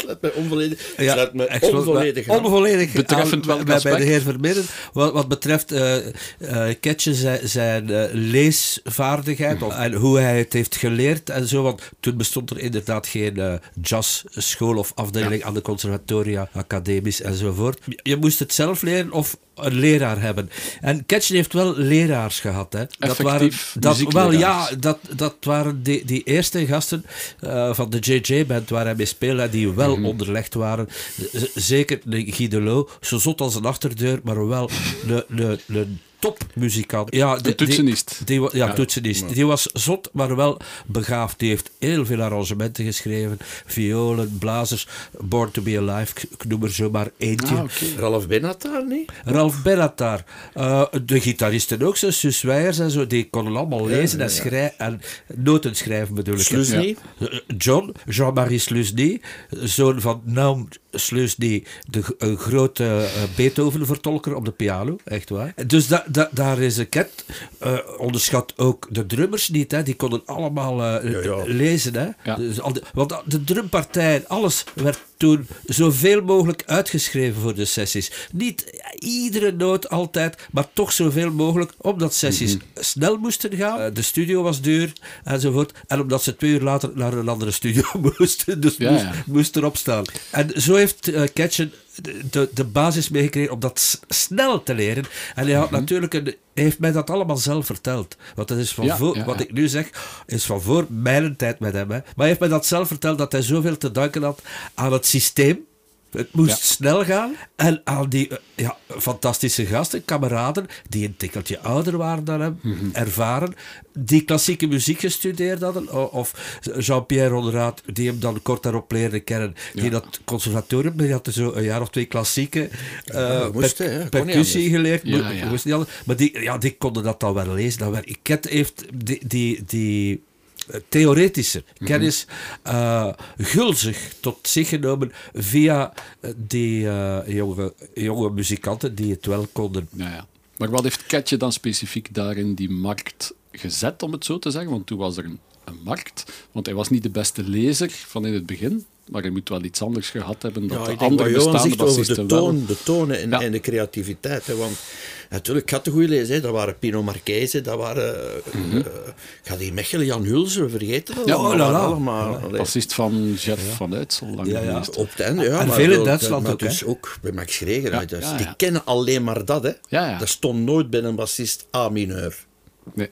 sluit mij onvolledig, Ja, onvolledig aan. onvolledig Betreffend aan welk bij, bij de heer Vermeeren. Wat, wat betreft eh eh, Ketje zijn, zijn eh, leesvaardigheid en hoe hij het heeft geleerd en zo. Want toen bestond er inderdaad geen eh, jazzschool of afdeling aan de conservatoria, academisch enzovoort. Je, je moest het zelf leren of een leraar hebben. En Ketje heeft wel leraars gehad. Hè. Dat waren, dat, wel, ja, dat, dat waren die, die eerste gasten eh, van de JJ-band waar hij mee speelde, die wel onderlegd waren. Z- zeker de Guy Delot, zo zot als een achterdeur, maar wel een topmuzikant. Ja, Een toetsenist. Die, ja, toetsenist. Die was zot, maar wel begaafd. Die heeft heel veel arrangementen geschreven. Violen, blazers, Born to be Alive, ik- noem er zo maar eentje. Ah. Ralf Benatar, niet? Ralf Benatar. Eh, de gitaristen ook, zo, Sus Weijers en zo, die konden allemaal lezen en, schrijven, en noten schrijven bedoel ik. Slusny. Eh, John, Jean-Marie Slusny, zoon van Naum Slusny, de een grote eh, Beethoven-vertolker op de piano, echt waar. Dus da, da- daar is een ket. Eh, onderschat ook de drummers niet, hè. die konden allemaal eh, Ja, ja. lezen. Hè. Ja. Dus al die- want de drumpartijen, alles werd toen zoveel mogelijk uitgeschreven voor de sessies. Niet iedere noot altijd, maar toch zoveel mogelijk, omdat sessies Mhm. snel moesten gaan. Eh, De studio was duur enzovoort. En omdat ze twee uur later naar een andere studio (laughs) moesten. Dus Ja, moest, ja. moest erop staan. En zo heeft eh Ketchen de, de, basis meegekregen om dat snel te leren. En hij had Mhm. natuurlijk een, hij heeft mij dat allemaal zelf verteld. Want dat is van Ja, voor, ja, wat ja. ik nu zeg, is van voor mijn tijd met hem. Hè. Maar hij heeft mij dat zelf verteld dat hij zoveel te danken had aan het systeem. Het moest Ja. snel gaan. En aan die eh, ja, fantastische gasten, kameraden, die een tikkeltje ouder waren dan hem, Mhm. ervaren, die klassieke muziek gestudeerd hadden. Of Jean-Pierre Honoraat, die hem dan kort daarop leerde kennen, die dat conservatorium, die had zo een jaar of twee klassieke moest, per- ja, niet percussie geleerd. Ja, Mo- ja. moest niet anders. Maar die, ja, die konden dat dan wel lezen. Dat werd, Ket heeft die, die, die eh, theoretische Mhm. kennis eh, gulzig tot zich genomen via eh, die eh, jonge, jonge muzikanten die het wel konden. Ja, ja. Maar wat heeft Ketje dan specifiek daarin die markt gezet, om het zo te zeggen? Want toen was er een, een markt. Want hij was niet de beste lezer van in het begin. Maar hij moet wel iets anders gehad hebben dan Ja, de andere bestaande zegt over de bassisten wel. toon, de tonen en, Ja. en de creativiteit. Hè, want natuurlijk, ik had de goede lezen. Hè, dat waren Pino Marchese, dat waren... eh, ik had die Mechelen, Jan Hulsen, we vergeten dat Ja, allemaal. oh la la. allemaal allee, Bassist van Jeff van Uitsel, lang Ja, ja. op het einde, ja. En maar veel in Duitsland ook, Dus ook bij Max Greger. Ja, dus ja, Die ja. kennen alleen maar dat, hè. Ja, ja. Dat stond nooit bij een bassist A-mineur. Nee,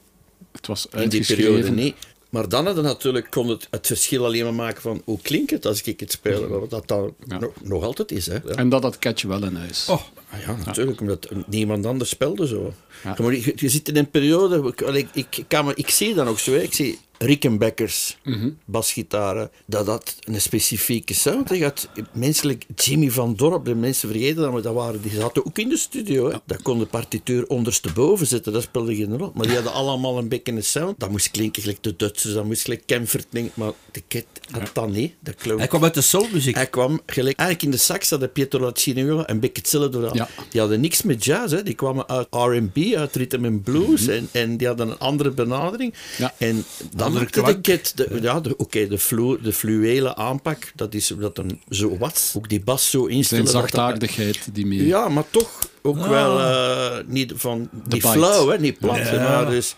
het was In die periode uitgeschreven. niet. Maar dan hadden natuurlijk kon het, het verschil alleen maar maken van hoe klinkt het als ik het speel. Wat dat dan Ja. nog, nog altijd is. Hè. Ja. En dat had Ketje wel in huis. Oh, Ah ja, natuurlijk, omdat niemand anders speelde zo. Je, je zit in een periode, ik, ik, ik, kan ik zie dat ook zo, hè. ik zie Rickenbackers, Mhm. basgitaren, dat dat een specifieke sound had Menselijk Jimmy van Dorp, de mensen vergeten dat, maar dat waren, die zaten ook in de studio. Hè. Dat kon de partituur ondersteboven zetten, dat speelde geen rol. Maar die hadden allemaal een beetje een sound. Dat moest klinken gelijk de Duitsers, dat moest gelijk Kemfert klinken, maar de Ket had dat niet. Dat klonk hij kwam uit de soulmuziek. hij kwam gelijk, eigenlijk in de sax hadden Pietro Laciniola een beetje gedaan. Ja. Die hadden niks met jazz, hè. die kwamen uit R&B, uit rhythm and blues en, en die hadden een andere benadering. Ja. En dan Andere de de, ja, de, oké, de, flu, de fluwele aanpak, dat is dat dan zo was. Ook die bas zo Zijn instellen. dat dat- zachtaardigheid die mee... ja, maar toch ook wel eh, niet van niet bite. flauw, hè, niet plat. Ja. Maar dus,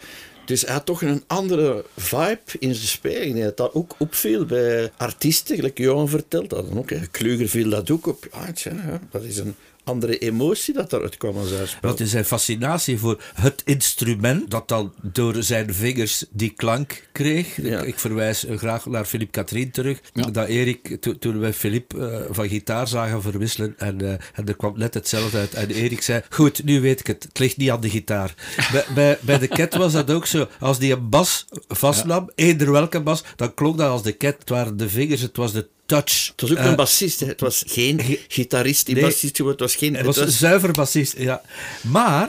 dus hij had toch een andere vibe in zijn speling. Dat dat ook opviel bij artiesten, gelijk Johan vertelt. Dat dan ook, hè. Kluger viel dat ook op. Tja, ja, dat is een andere emotie dat eruit kwam als hij speelde. Wat is zijn fascinatie voor het instrument dat dan door zijn vingers die klank kreeg. Ja. Ik, verwijs eh, graag naar Philippe Katrien terug. Ja. Dat Erik, to- toen wij Philippe eh, van gitaar zagen verwisselen en, eh, en er kwam net hetzelfde uit. En Erik zei, goed, nu weet ik het, het ligt niet aan de gitaar. (laughs) bij, bij, bij de Cat was dat ook zo. Als die een bas vastnam, eender welke bas, dan klonk dat als de Cat. Het waren de vingers, het was de touch. Het was ook Eh, een bassist, hè. het was geen gitarist die Nee. bassist geworden, het was geen... Het was een zuiver bassist, ja. Maar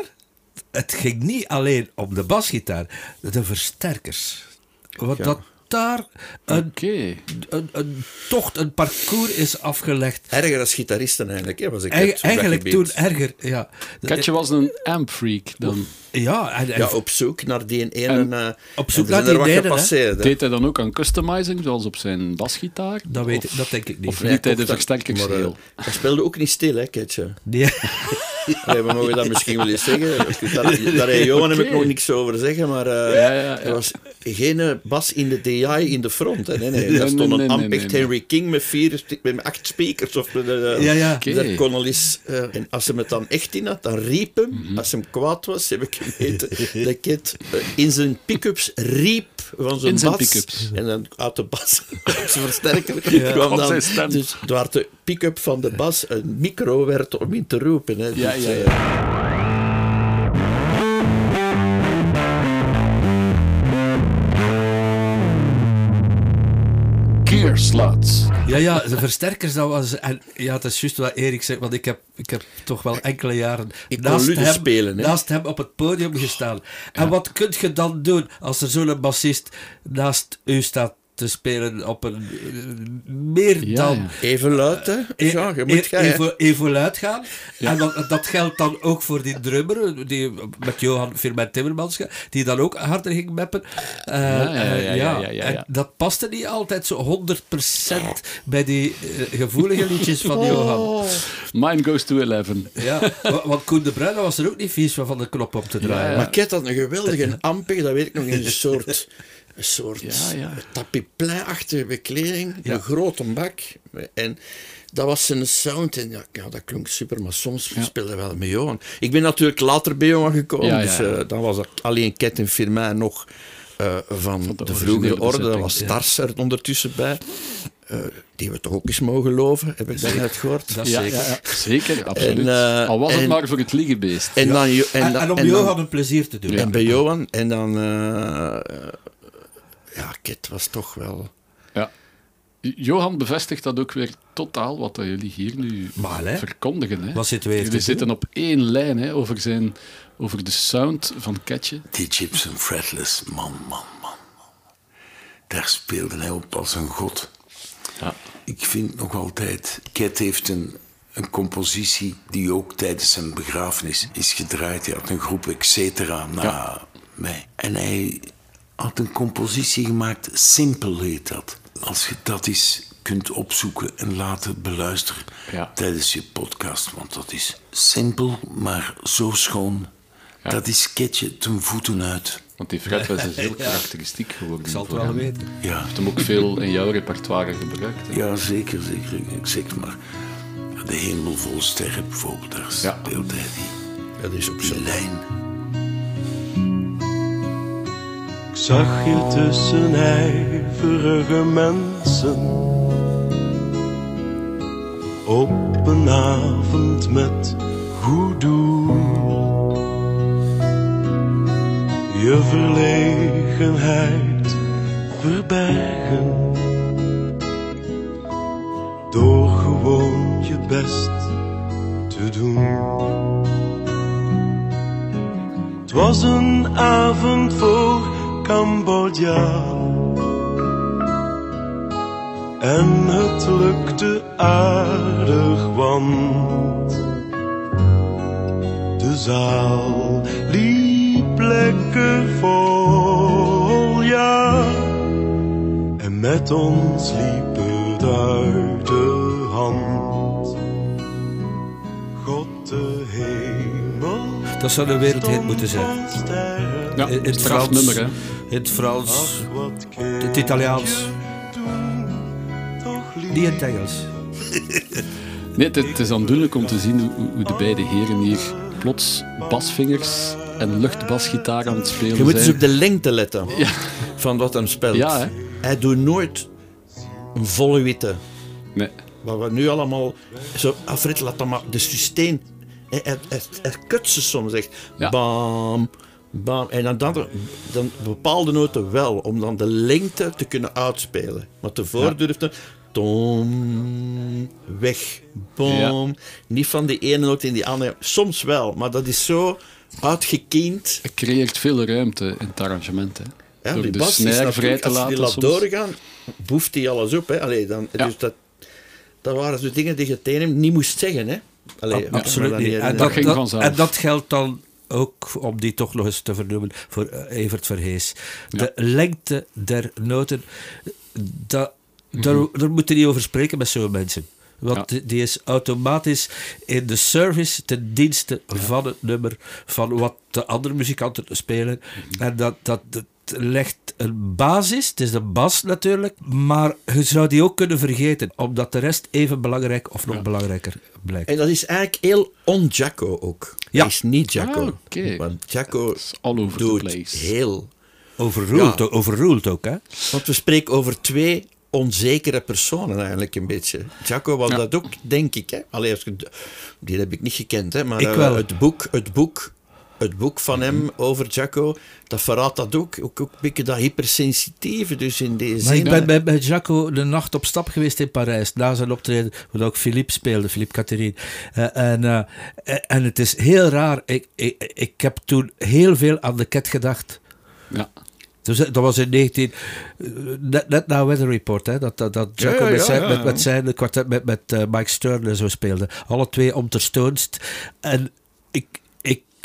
het ging niet alleen om de basgitaar, de versterkers. Want Ja. dat daar een, Oké. een, een tocht, een parcours is afgelegd. Erger als gitaristen eigenlijk, hè, was ik Eigen- eigenlijk toen erger, ja. Ketje was een ampfreak dan. Ja, en, en Ja, op zoek naar die ene... En eh, op zoek en naar die wat ene. Deed hij dan ook aan customizing, zoals op zijn basgitaar? dat, weet Of- ik, dat denk ik niet. Of liet hij de kocht dat- versterkers maar, eh? Hij speelde ook niet stil, hè, Ketje. Nee. (laughs) We mogen dat misschien wel eens zeggen. (laughs) Daar, Johan heb ik nog niks over zeggen, maar eh, Ja, ja, ja. er was geen bas in de DI in de front. Hè. Nee, nee. Daar stond een nee, nee, Ampecht nee. Henry King met, vier, met acht speakers. Of met, eh, Ja, ja. Oké. Daar kon al eens, eh, en als ze het dan echt in had, dan riep hem. Mhm. Als hem kwaad was, heb ik (laughs) dat Kit eh, in zijn pick-ups riep van zijn In zijn bas. En dan uit de bas, (laughs) uit zijn versterker, kwam dan... zijn stem. Dus waar de pick-up van de bas een micro werd om in te roepen. Hè. Ja, Dus, ja, eh, ja. Sluts. Ja, ja, de versterkers, dat was... En, ja, het is juist wat Erik zegt, want ik heb, ik heb toch wel enkele jaren Ik naast hem, spelen, hè. naast hem op het podium gestaan. En wat kun je dan doen als er zo'n bassist naast u staat te spelen op een... eh, meer Ja, dan... ja. Even luid, hè? E- Ja, je e- moet gaan. even, even luid gaan. En dat, dat geldt dan ook voor die drummer, die met Johan Firmin Timmermans, die dan ook harder ging meppen. Eh, ja, eh. En dat paste niet altijd zo 100% bij die eh, gevoelige liedjes van Oh. Johan. Mine goes to 11. Ja, wa- want Koen de Bruyne was er ook niet vies van van de knop op te draaien. Ja, Maar Ket had een geweldige (laughs) ampeg, dat weet ik nog, in een soort, een soort Ja, ja. tapiplein-achtige bekleding, Ja. een grote bak. En dat was zijn sound. En ja, ja, dat klonk super, maar soms speelde hij wel met Johan. Ik ben natuurlijk later bij Johan gekomen, Ja, ja, dus ja. eh, dan was er alleen Ket en Firmin nog eh, van de, vroegere orde. Dat was ja. Stars er ondertussen bij. Eh, die we toch ook eens mogen geloven, heb ik daarnet gehoord. Dat is Ja, zeker. ja, ja, zeker, absoluut. En, Al was het maar voor het liegenbeest. En, dan, en, En, om en dan- Johan een plezier te doen. En bij Johan, en dan... ja, Kit was toch wel... Ja. Johan bevestigt dat ook weer totaal, wat dat jullie hier nu Maar, hè? verkondigen. Hè. Wat zitten we jullie te zitten doen? op één lijn hè, over, zijn, over de sound van Ketje. Die Gibson Fretless, man, man, man. Daar speelde hij op als een god. Ja. Ik vind nog altijd, Ket heeft een, een compositie die ook tijdens zijn begrafenis is gedraaid. Hij had een groep et cetera na Ja. mij. En hij had een compositie gemaakt, Simpel heet dat. Als je dat eens kunt opzoeken en laten beluisteren Ja. tijdens je podcast. Want dat is simpel, maar zo schoon. Ja. Dat is Ketje ten voeten uit. Want die fretless is heel (laughs) karakteristiek geworden. Ik zal het wel hem. weten. Ja. heeft hem ook veel in jouw repertoire gebruikt. hè. Ja, zeker, zeker. Ik zeg maar. De hemel vol sterren bijvoorbeeld, daar Ja. speelt hij die, Dat is die zo. lijn. Ik zag je tussen ijverige mensen op een avond met goed doel. Je verlegenheid verbergen door gewoon je best te doen. Het was een avond voor Cambodja. En het lukte aardig, want de zaal liep lekker vol, ja. En met ons liep het uit de hand. God de hemel. Dat zou een wereldhit moeten zijn. Ja, In het Frans. nummer, hè. In het Frans, het Italiaans, niet in het Engels. (laughs) Nee, het, is aandoenlijk om te zien hoe, de beide heren hier plots basvingers en luchtbasgitaar aan het spelen Je moet eens zijn. op de lengte letten (laughs) Ja. van wat hem speelt. Ja, hè? Hij doet nooit een volle witte. Nee. Wat we nu allemaal... Zo, Alfred, laat dat maar... De sustain... Hij, hij, hij, soms echt. Ja. Bam, bam. En dan, dan, dan bepaalde noten wel, om dan de lengte te kunnen uitspelen. Maar tevoren Ja. durfde... Tom, weg, bom. Niet van die ene noot in die andere. Soms wel, maar dat is zo uitgekiend. Het creëert veel ruimte in het arrangement. Hè. Ja, Door die de bas snare vrij te als je laten die laat soms. doorgaan, boeft hij alles op. Hè. Allee, dan, Ja. dus dat, dat waren zo dingen die je tegen hem niet moest zeggen. Hè. Allee, Ab- Absoluut niet. En herinneren. dat dat, ging dat- vanzelf. en dat geldt dan ook, om die toch nog eens te vernoemen, voor eh, Evert Verhees. De lengte der noten, dat, daar, daar moet je niet over spreken met zo'n mensen. Want Ja. die- is automatisch in de service ten dienste van het nummer, van wat de andere muzikanten spelen. En dat, dat, dat legt een basis, het is de bas natuurlijk, maar je zou die ook kunnen vergeten, omdat de rest even belangrijk of nog belangrijker blijkt. En dat is eigenlijk heel on-Jacko ook. Ja. Hij is niet Jacko. Ah, oké. Want Jacko is all over the doet place. heel... Overruled, Ja. ook- overruled ook, hè? Want we spreken over twee onzekere personen eigenlijk een beetje. Jacko was Ja. dat ook, denk ik. Hè? Allee, als je, die heb ik niet gekend, hè? maar Ik wel. Het, boek, het boek het boek van hem over Jaco, dat verraadt dat ook. Ook, ook een beetje dat hypersensitieve, dus in deze Maar ik ben bij, bij Jaco de nacht op stap geweest in Parijs. Na zijn optreden, waar ook Philippe speelde, Philippe Catherine. Eh, en, eh, en het is heel raar. Ik, ik, ik heb toen heel veel aan de ket gedacht. Ja. Dus dat was in 19... eh, Net, net na Weather Report, hè, dat, dat, dat ja, met, zijn, ja, met, ja. met zijn kwartet, met, met eh, Mike Stern en zo speelde. Alle twee om ter stoonst. En ik,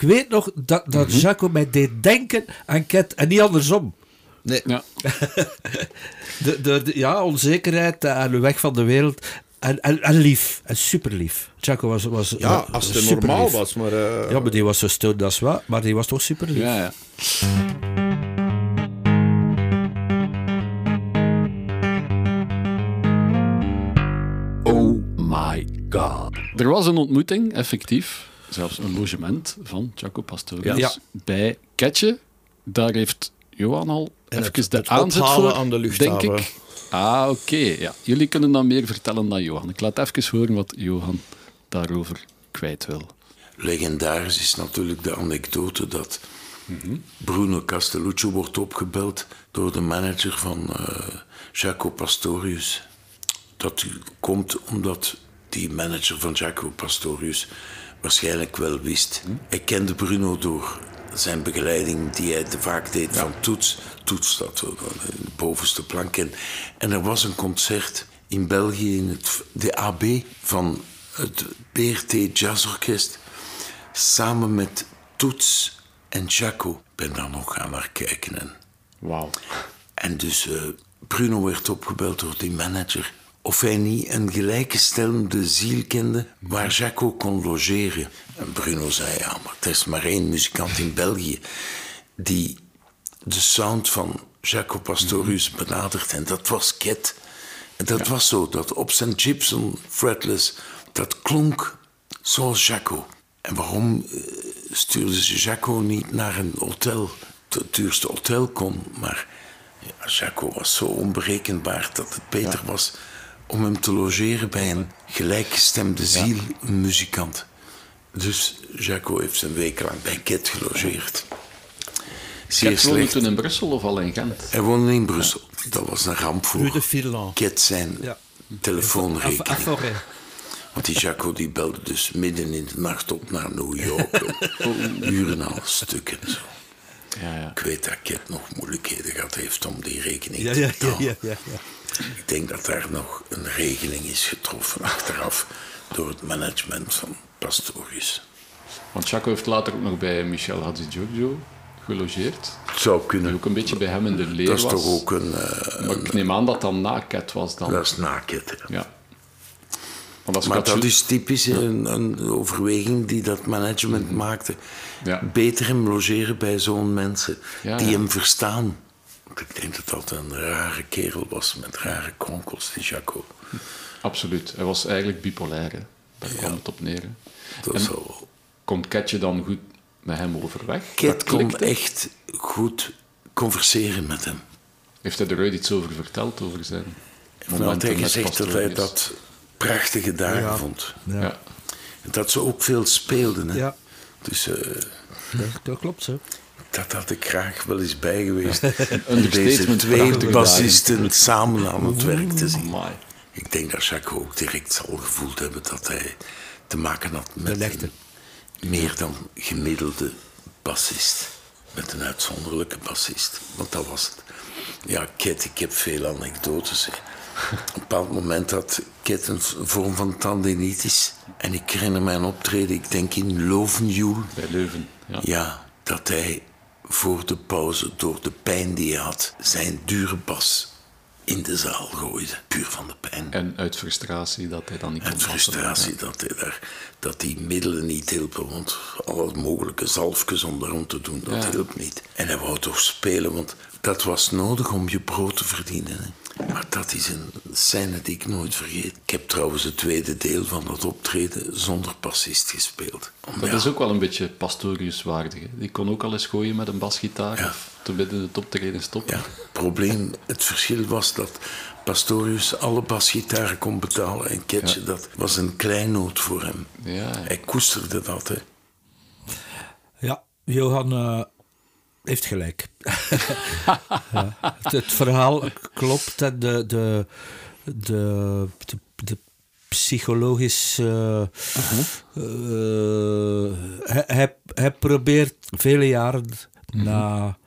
ik weet nog dat, dat Mhm. Jaco mij deed denken aan Ket en niet andersom. Nee, Ja. (laughs) De, de, de- ja, onzekerheid eh, aan de weg van de wereld. En, en, en lief. En super lief. Jaco was, was ja, als het superlief. normaal was, maar... eh, Ja, maar die was zo stout als wat. Maar die was toch super lief. Ja, ja. Oh my god. Er was een ontmoeting, effectief. Zelfs een logement van Jaco Pastorius Ja. bij Ketje. Daar heeft Johan al En even het- de het aanzet voor, aan de denk ik. Ah, oké. Ja. Jullie kunnen dan meer vertellen dan Johan. Ik laat even horen wat Johan daarover kwijt wil. Legendarisch is natuurlijk de anekdote dat Bruno Castelluccio wordt opgebeld door de manager van eh Jaco Pastorius. Dat komt omdat die manager van Jaco Pastorius waarschijnlijk wel wist. Hij kende Bruno door zijn begeleiding die hij vaak deed van Toets. Toets dat de bovenste plank. En, en er was een concert in België in het, de AB van het BRT Jazzorkest samen met Toets en Jaco. Ik ben daar nog aan naar kijken. En, Wauw. en dus eh, Bruno werd opgebeld door die manager. Of hij niet een gelijkgestemde ziel kende waar Jaco kon logeren. En Bruno zei, ja, maar er is maar één muzikant in België die de sound van Jaco Pastorius benadert. En dat was Ket. En dat was zo, dat op zijn Gibson fretless, dat klonk zoals Jaco. En waarom eh, stuurden ze Jaco niet naar een hotel, het duurste hotel kon, maar ja, Jaco was zo onberekenbaar dat het beter was om hem te logeren bij een gelijkgestemde ziel, een muzikant. Dus Jaco heeft een week lang bij Ket gelogeerd. Zeer Ket woonde toen in Brussel of al in Gent? Hij woonde in Brussel. Dat was een ramp voor. Ket zijn Ja. telefoonrekening. Want die Jaco die belde dus midden in de nacht op naar New York. (laughs) en uren al stukken. Zo. Ja, ja. Ik weet dat Ket nog moeilijkheden gehad heeft om die rekening Ja, te ja, ja, betalen. ja, ja, ja. Ik denk dat daar nog een regeling is getroffen achteraf door het management van Pastorius. Want Chaco heeft later ook nog bij Michel Hadjigiorgio gelogeerd. Het zou Die kunnen. ook een beetje bij hem in de leer Dat is was. toch ook een... eh, Maar ik neem aan dat dat na was dan. dat is na Ket. hè. Ja. Want als Maar dat is typisch een, een overweging die dat management maakte. Ja. Beter hem logeren bij zo'n mensen Ja, die ja. hem verstaan. Want ik denk dat dat een rare kerel was met rare kronkels, die Jaco. Absoluut. Hij was eigenlijk bipolair. Hè. Daar kwam het op neer. hè. Dat En- zou wel. Komt Ketje dan goed met hem overweg? Ket kon echt goed converseren met hem. Heeft hij er ooit iets over verteld, over zijn hij met gezegd dat hij dat prachtige dagen Ja. vond. Ja. En dat ze ook veel speelden. Hè? Ja. Dus eh, Dat, dat klopt, zo. dat had ik graag wel eens bij geweest. (laughs) Deze Understatement, twee bassisten samen aan het werk te zien. Amai. Ik denk dat Jacques ook direct zal gevoeld hebben dat hij te maken had met een meer dan gemiddelde bassist. Met een uitzonderlijke bassist. Want dat was het. Ja, Ket, ik heb veel anekdotes. hè. Op een bepaald moment had Ket een vorm van tendinitis. En ik herinner mij een optreden, ik denk in Lovenjoel. Bij Leuven. Ja. Ja, dat hij voor de pauze, door de pijn die hij had, zijn dure bas in de zaal gooide. Puur van de pijn. En uit frustratie dat hij dan niet kon En dansen. frustratie dat, hij daar, dat die middelen niet hielpen. Want alle mogelijke zalfjes om daarom te doen, dat Ja. hielp niet. En hij wou toch spelen, want dat was nodig om je brood te verdienen. Hè. Maar dat is een scène die ik nooit vergeet. Ik heb trouwens het tweede deel van dat optreden zonder bassist gespeeld. Om, Dat ja, is ook wel een beetje Pastorius waardig. hè. Die kon ook al eens gooien met een basgitaar Ja. of te midden het optreden stoppen. Ja, het probleem, het verschil was dat Pastorius alle basgitaren kon betalen en Ketje, dat was een kleinoot voor hem. Ja. Hij koesterde dat, hè. Ja, Johan eh, heeft gelijk. (laughs) Ja, het, het verhaal klopt de, de, de, de, de psychologische... eh, hij, hij, hij probeert vele jaren na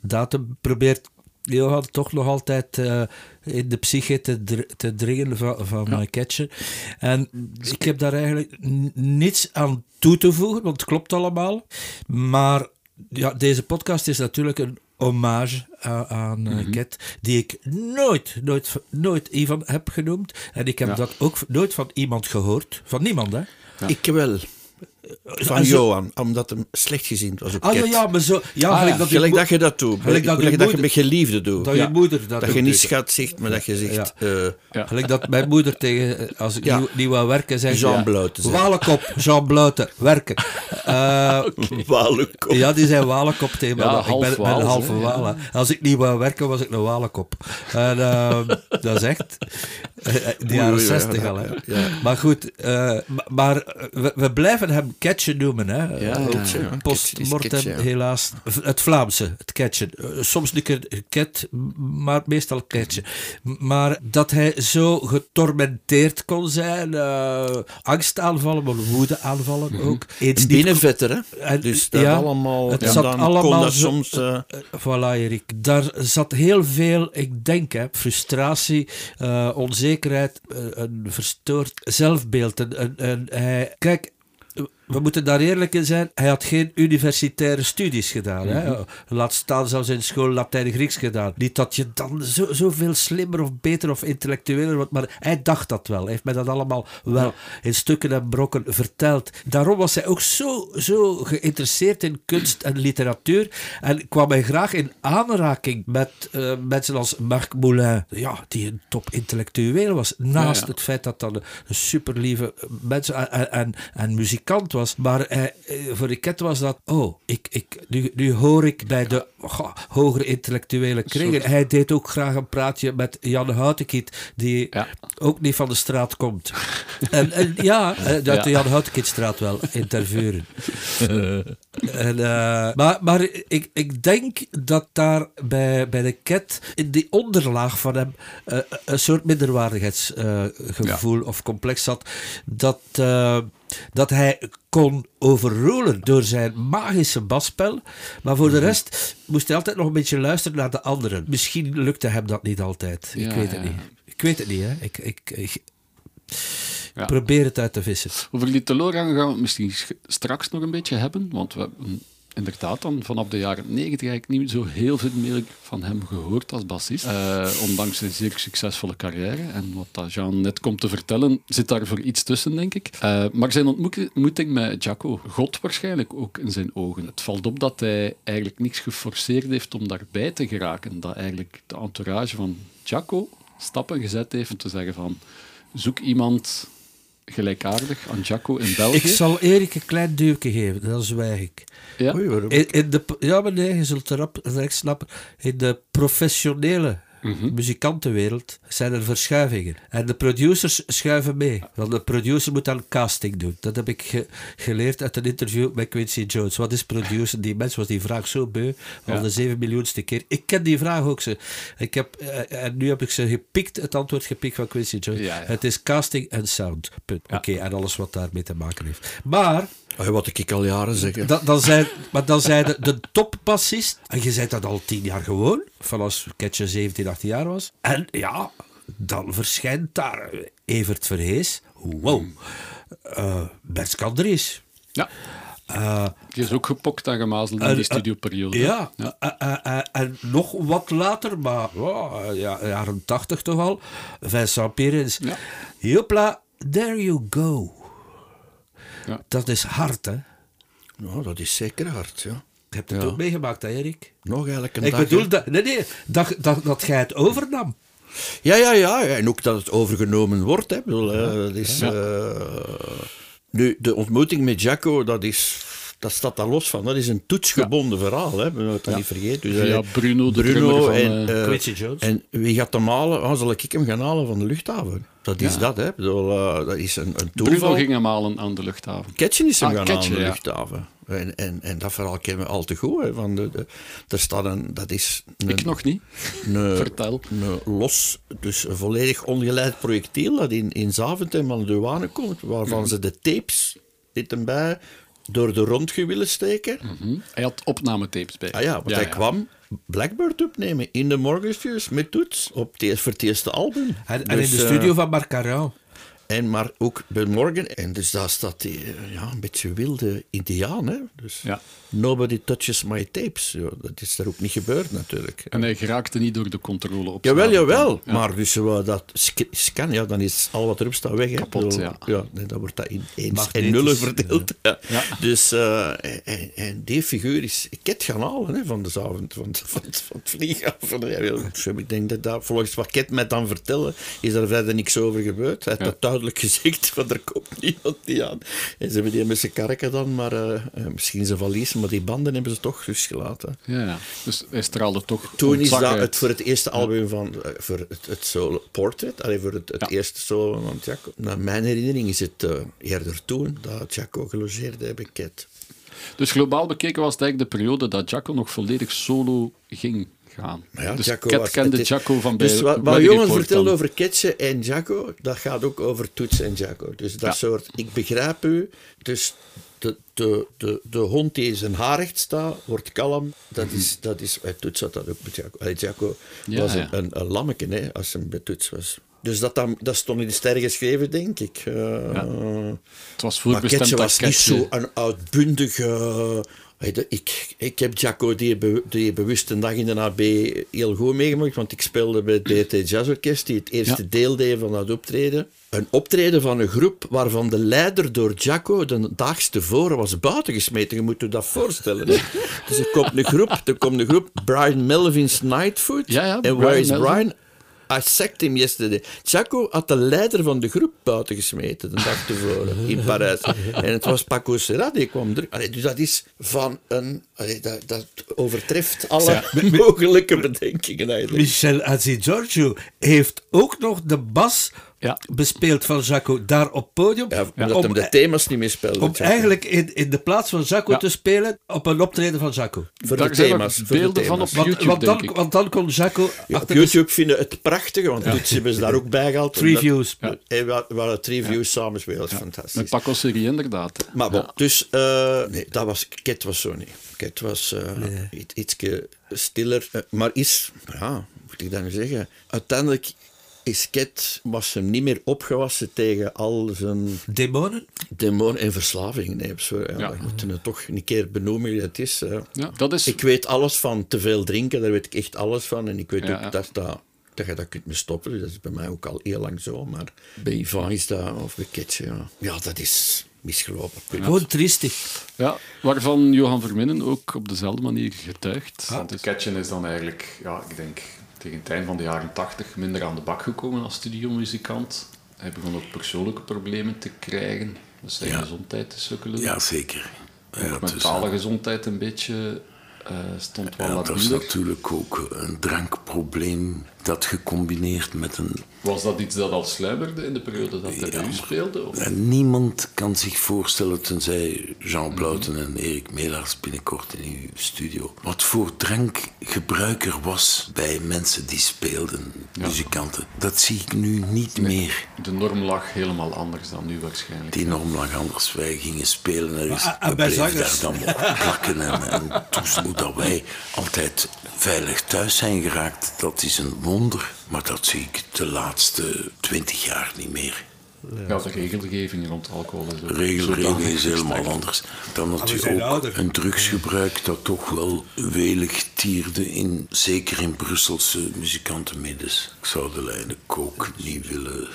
datum... probeert Johan toch nog altijd eh, in de psyche te, dr- te dringen van, van mijn catcher. En ik heb daar eigenlijk niets aan toe te voegen, want het klopt allemaal. Maar ja, deze podcast is natuurlijk een hommage aan, aan eh, Cat, die ik nooit, nooit, nooit Ivan heb genoemd. En ik heb Ja. dat ook nooit van iemand gehoord. Van niemand, hè? Ik wel. Van En zo- Johan, omdat hem slecht gezien was op Ah ja, maar zo... Ja, Ah, gelijk ja. dat, je Gelijk dat je dat doet. Gelijk dat je Gelijk dat je met je liefde doet. dat Ja. je moeder dat, Dat je niet doet. schat zegt, maar dat je zegt... eh Ja. Gelijk dat mijn moeder tegen, eh, als ik Ja. niet, wou werken, zei Jean zegt. Walenkop, Jean Blouten, werken. (laughs) Eh, Walenkop. Ja, die zijn walenkop tegen ik ben, een halve hè. Als ik niet wou werken, was ik een walenkop. En eh, (laughs) dat is echt... De jaren zestig al, hè. ja. Maar goed, eh, ma- maar we, we blijven hem catchen noemen, hè. Ja, Eh, ja. Postmortem, ja. helaas. Het Vlaamse, het catchen. Eh, Soms een keer cat, maar meestal catchen. Maar dat hij zo getormenteerd kon zijn, eh, angstaanvallen, maar woedeaanvallen ook. Eens Binnenvetter, hè? Dus dat ja, allemaal... het zat allemaal dat zo- soms... Voilà, Erik. Daar zat heel veel, ik denk, hè, frustratie, onzekerheid, een verstoord zelfbeeld. En, en, en hij, kijk, we moeten daar eerlijk in zijn. Hij had geen universitaire studies gedaan. hè. Laat staan zelfs in school Latijn en Grieks gedaan. Niet dat je dan zo, zoveel slimmer of beter of intellectueler wordt, maar hij dacht dat wel. Hij heeft mij dat allemaal wel in stukken en brokken verteld. Daarom was hij ook zo, zo geïnteresseerd in kunst en literatuur en kwam hij graag in aanraking met eh, mensen als Marc Moulin, ja, die een top intellectueel was. Naast Ja, ja. het feit dat dat een, een superlieve mens en, en, en, en muzikant was. Maar hij, eh, voor de ket was dat, oh, ik, ik, nu, nu hoor ik bij de goh, hogere intellectuele kringen. Hij deed ook graag een praatje met Jan Houtenkiet, die Ja. ook niet van de straat komt. (laughs) en, en ja, eh, uit Ja. de Jan Houtenkietstraat wel, in Tervuren. (laughs) En, eh, maar maar ik, ik denk dat daar bij, bij de Ket in die onderlaag van hem eh, een soort minderwaardigheidsgevoel of complex zat. Dat, eh, dat hij kon overrolen door zijn magische basspel. Maar voor de rest moest hij altijd nog een beetje luisteren naar de anderen. Misschien lukte hem dat niet altijd. ik Ja, weet het ja. niet. Ik weet het niet, hè. Ik, ik, ik Ja. probeer het uit te vissen. Over die teleurgang gaan we het misschien sch- straks nog een beetje hebben, want we hebben inderdaad dan vanaf de jaren 90 eigenlijk niet zo heel veel meer van hem gehoord als bassist. Eh, ondanks zijn zeer succesvolle carrière. En wat Jean net komt te vertellen, zit daar voor iets tussen, denk ik. Eh, maar zijn ontmoeting ontmoeting met Jaco, God waarschijnlijk ook in zijn ogen. Het valt op dat hij eigenlijk niks geforceerd heeft om daarbij te geraken. Dat eigenlijk de entourage van Jaco stappen gezet heeft om te zeggen van zoek iemand gelijkaardig aan Jaco in België. Ik zal Erik een klein duwtje geven, dan zwijg ik. Ja. Oei, waarom? In, in de, ja, maar nee, je zult erop direct snappen. In de professionele muzikantenwereld zijn er verschuivingen. En de producers schuiven mee. Want de producer moet dan casting doen. Dat heb ik ge- geleerd uit een interview met Quincy Jones. Wat is producer? Die mens was die vraag zo beu. Al Ja. de zeven miljoenste keer. Ik ken die vraag ook. Ze. Ik heb, eh, en nu heb ik ze gepikt, het antwoord gepikt van Quincy Jones. Ja, ja. Het is casting en sound. Punt. Oké, en alles wat daarmee te maken heeft. Maar Oh, wat ik al jaren zeg. dan, dan zijn, maar dan zijn de, de topbassist. En je zei dat al tien jaar gewoon. Van als Ketje 17, 18 jaar was. En ja, dan verschijnt daar Evert Verhees. Wow. Uh, Bert. Ja. Eh, Die is ook gepokt en gemazeld in die eh, studioperiode. ja, eh, en nog wat later, maar ja, jaren 80 toch al. Vincent Perens. Ja. Jopla, there you go. Ja. Dat is hard, hè? Nou, dat is zeker hard, ja. Je hebt het Ja. ook meegemaakt, hè, Erik? Nog eigenlijk een Ik dag, bedoel, dat, nee, nee, dat, dat, dat jij het overnam. Ja, ja, ja. ja, En ook dat het overgenomen wordt. Hè. Ik bedoel, eh, dat is, eh, nu, de ontmoeting met Jacco, dat is... Dat staat daar los van. Dat is een toetsgebonden verhaal. Hè. We moeten dat niet vergeten. Dus, Via eh, Bruno, de Bruno van, en, Quincy Jones. En wie gaat hem halen? Ah, zal ik hem gaan halen van de luchthaven? Dat is Ja. dat, hè. Bedoel, eh, dat is een, een Bruno toeval. ging hem halen aan de luchthaven. Ketchen is hem Ah, gaan Ketchen, aan de ja. luchthaven. En, en, en dat verhaal kennen we al te goed. Hè, van de, de, er staat een, dat is een, Ik nog niet. (laughs) een, Vertel. een los, dus een volledig ongeleid projectiel dat in, in Zaventem aan de douane komt, waarvan Mhm. ze de tapes, dit en bij, door de rondje willen steken. Hm? Hij had opnametapes bij. Ah ja, want hij kwam Blackbird opnemen in de Morgenfuse met toets op het, eerste album. En, en Dus, in de eh, studio van Marc Caron. En maar ook bij Morgan. En dus daar staat die eh, ja, een beetje wilde indiaan. Hè? Dus Ja. nobody touches my tapes. Ja, dat is daar ook niet gebeurd natuurlijk. En hij geraakte niet door de controle op Jawel, jawel. Ja. Maar dus uh, dat sc- scan, ja, dan is al wat erop staat weg. Hè. Kapot, ja. ja nee, dan wordt dat in eens en nullen verdeeld. Ja. Ja. Dus, eh, en, en die figuur is Ket gaan halen hè, van de avond, van, van, van het vlieghaven. Ik denk dat, dat volgens wat Ket mij dan vertellen, is er verder niks over gebeurd. Hij duidelijk gezegd, (laughs) van er komt niemand niet aan. En ze hebben die met zijn karken dan, maar eh, eh, misschien zijn valies, maar die banden hebben ze toch losgelaten. Ja, ja. Dus hij straalde toch Toen is dat het voor het eerste album van eh, voor het, het solo portrait, allee, voor het, het Ja. eerste solo van Jaco. Naar mijn herinnering is het eerder toen dat Jaco gelogeerd heeft bij Cat. Dus globaal bekeken was het eigenlijk de periode dat Jacco nog volledig solo ging gaan. Maar ja, dus Jaco was- kende Jacco van bij Dus wat, wat Johan vertelde over Ketje en Jaco, dat gaat ook over Toets en Jaco. Dus dat Ja. soort, ik begrijp u, dus de, de, de, de hond die in zijn haar recht staat, wordt kalm. Dat is, dat is, Toets had dat ook met. Allee, Jaco Ja, was ja. een, een, een lammeke hè, als hij bij Toets was. Dus dat, dan, dat stond in de sterren geschreven, denk ik. Eh, Het was maar voorbestemd Ketje dat was niet Ketje- zo een uitbundige... Ik, ik heb Jaco die, die bewust een dag in de AB heel goed meegemaakt, want ik speelde bij het BT Jazz Orkest, die het eerste Ja. deel deed van dat optreden. Een optreden van een groep waarvan de leider door Jaco de daags tevoren was buitengesmeten. Je moet je dat voorstellen. hè. (laughs) dus er komt een groep, er komt een groep, Brian Melvin's Nightfoot. Ja, ja, en where is Melvin. Brian? I sacked him yesterday. Jaco had de leider van de groep buiten gesmeten de dag tevoren in Parijs. En het was Paco Serra die kwam. Allee, dus dat is van een. allee, dat, dat overtreft alle (laughs) mogelijke bedenkingen eigenlijk. Michel Azi Giorgio heeft ook nog de bas Ja. bespeeld van Jaco daar op podium. Ja, omdat om hem de thema's niet meer speelde. om Jaco. eigenlijk in, in de plaats van Jaco Ja. te spelen op een optreden van Jaco. voor Daar de thema's. voor de beelden van op thema's. Want, YouTube, want, dan, denk ik. want dan kon Jaco Ja, op achter de YouTube vinden het prachtig, want Toets hebben ze daar ook bij gehaald. Three views. Ja. En we hadden three views samenspelen, dat is fantastisch. Met Paco Serie inderdaad. Maar bon, dus eh, nee, dat was, Ket was zo niet. Ket was eh iets ietske stiller, eh, maar is, ja, moet ik dat nu zeggen? Uiteindelijk is Ket, was hem niet meer opgewassen tegen al zijn demonen. demonen en verslaving. Nee, zo, ja, Ja. We moeten het toch een keer benoemen wie het is. eh. Ja, dat is... Ik weet alles van te veel drinken, daar weet ik echt alles van. En ik weet Ja, ook ja. dat, dat, dat je dat kunt mee stoppen. Dus dat is bij mij ook al heel lang zo. Maar bij Ivan is dat, of bij Ketje, ja. ja, dat is misgelopen. Gewoon triestig. Ja, waarvan Johan Verminnen ook op dezelfde manier getuigt. Want de Ketchen is dan eigenlijk, ja, ik denk tegen het eind van de jaren tachtig minder aan de bak gekomen als studiomuzikant. Hij begon ook persoonlijke problemen te krijgen. Dus zijn Ja. gezondheid te sukkelen. Ja, zeker. Ook mentale gezondheid een beetje eh, stond wel ja, dat is labieler. natuurlijk ook een drankprobleem dat gecombineerd met een Was dat iets dat al sluimerde in de periode dat hij bij u speelde? Of? En niemand kan zich voorstellen, tenzij Jean. Blouten en Erik Melaars binnenkort in uw studio, wat voor drankgebruik er was bij mensen die speelden, muzikanten. Dat zie ik nu niet meer. De norm lag helemaal anders dan nu waarschijnlijk. Die norm lag anders. Wij gingen spelen en we ah, bij bleven zangers. daar dan op (laughs) plakken. En, en dat wij altijd veilig thuis zijn geraakt, dat is een wonder. Maar dat zie ik de laatste twintig jaar niet meer. Ja, de regelgeving rond alcohol is ook Regelgeving zodanig is helemaal anders. Dan had we je ook ouder. een drugsgebruik dat toch wel welig tierde, in, zeker in Brusselse muzikantenmiddens. Ik zou de lijnen kook niet willen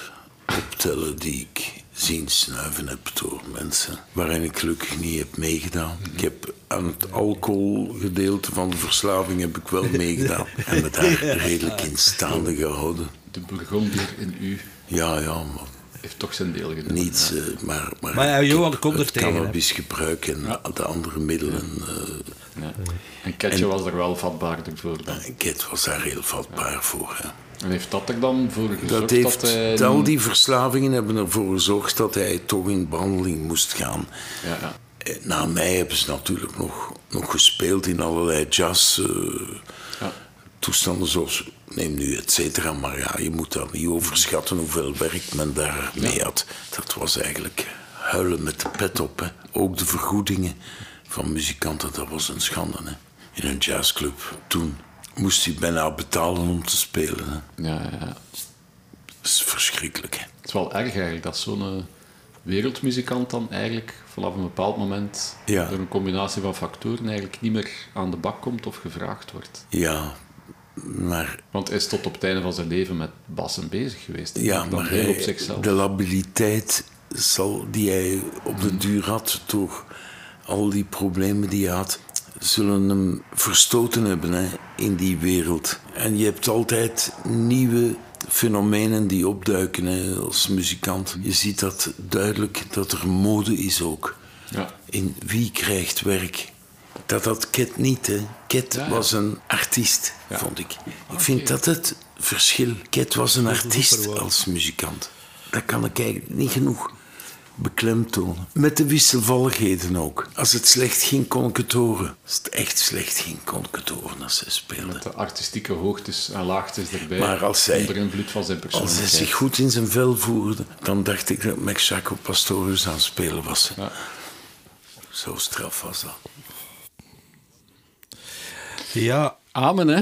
optellen die ik zien snuiven heb door mensen waarin ik gelukkig niet heb meegedaan. Ik heb aan het alcoholgedeelte van de verslaving heb ik wel meegedaan (laughs) en me daar redelijk in staande gehouden. De Burgondier in u Ja, ja, maar heeft toch zijn deel gedaan. niets, Ja. eh, maar, maar, Maar ja, Johan komt er tegen, hè. cannabisgebruik en de andere middelen. eh Ja. En Ketje was er wel vatbaarder voor dan. Ket was daar heel vatbaar voor. Hè. En heeft dat er dan voor gezorgd Dat dat, heeft, hij... al die verslavingen hebben ervoor gezorgd dat hij toch in behandeling moest gaan. Ja, ja. Eh, Na mij hebben ze natuurlijk nog, nog gespeeld in allerlei jazz. eh, Ja. toestanden zoals, neem nu et cetera, maar ja, je moet daar niet overschatten hoeveel werk men daar mee had. Dat was eigenlijk huilen met de pet op. Hè. Ook de vergoedingen van muzikanten, dat was een schande. Hè. In een jazzclub toen moest hij bijna betalen om te spelen. Hè. Ja, ja. Dat is verschrikkelijk. Hè. Het is wel erg eigenlijk dat zo'n eh, wereldmuzikant dan eigenlijk vanaf een bepaald moment Ja. door een combinatie van factoren eigenlijk niet meer aan de bak komt of gevraagd wordt. Ja, maar Want hij is tot op het einde van zijn leven met bassen bezig geweest. Ja, maar op hij- zichzelf. de labiliteit zal, die hij op de duur had, door al die problemen die hij had, zullen hem verstoten hebben hè, in die wereld. En je hebt altijd nieuwe fenomenen die opduiken hè, als muzikant. Je ziet dat duidelijk dat er mode is ook. Ja. In wie krijgt werk. Dat had Ket niet. Hè. Ket Ja, ja. was een artiest, Ja. vond ik. Ik vind dat het verschil. Ket was een artiest als muzikant. Dat kan ik eigenlijk niet genoeg beklemtonen. Met de wisselvalligheden ook. Als het slecht ging, kon ik het horen. Als het echt slecht ging, kon ik het horen als hij speelde. De artistieke hoogtes en laagtes erbij. Maar als onder invloed van zijn Als hij zich goed in zijn vel voerde, dan dacht ik dat Max Jaco Pastorius aan het spelen was. Ja. Zo straf was dat. Ja, Amen, hè?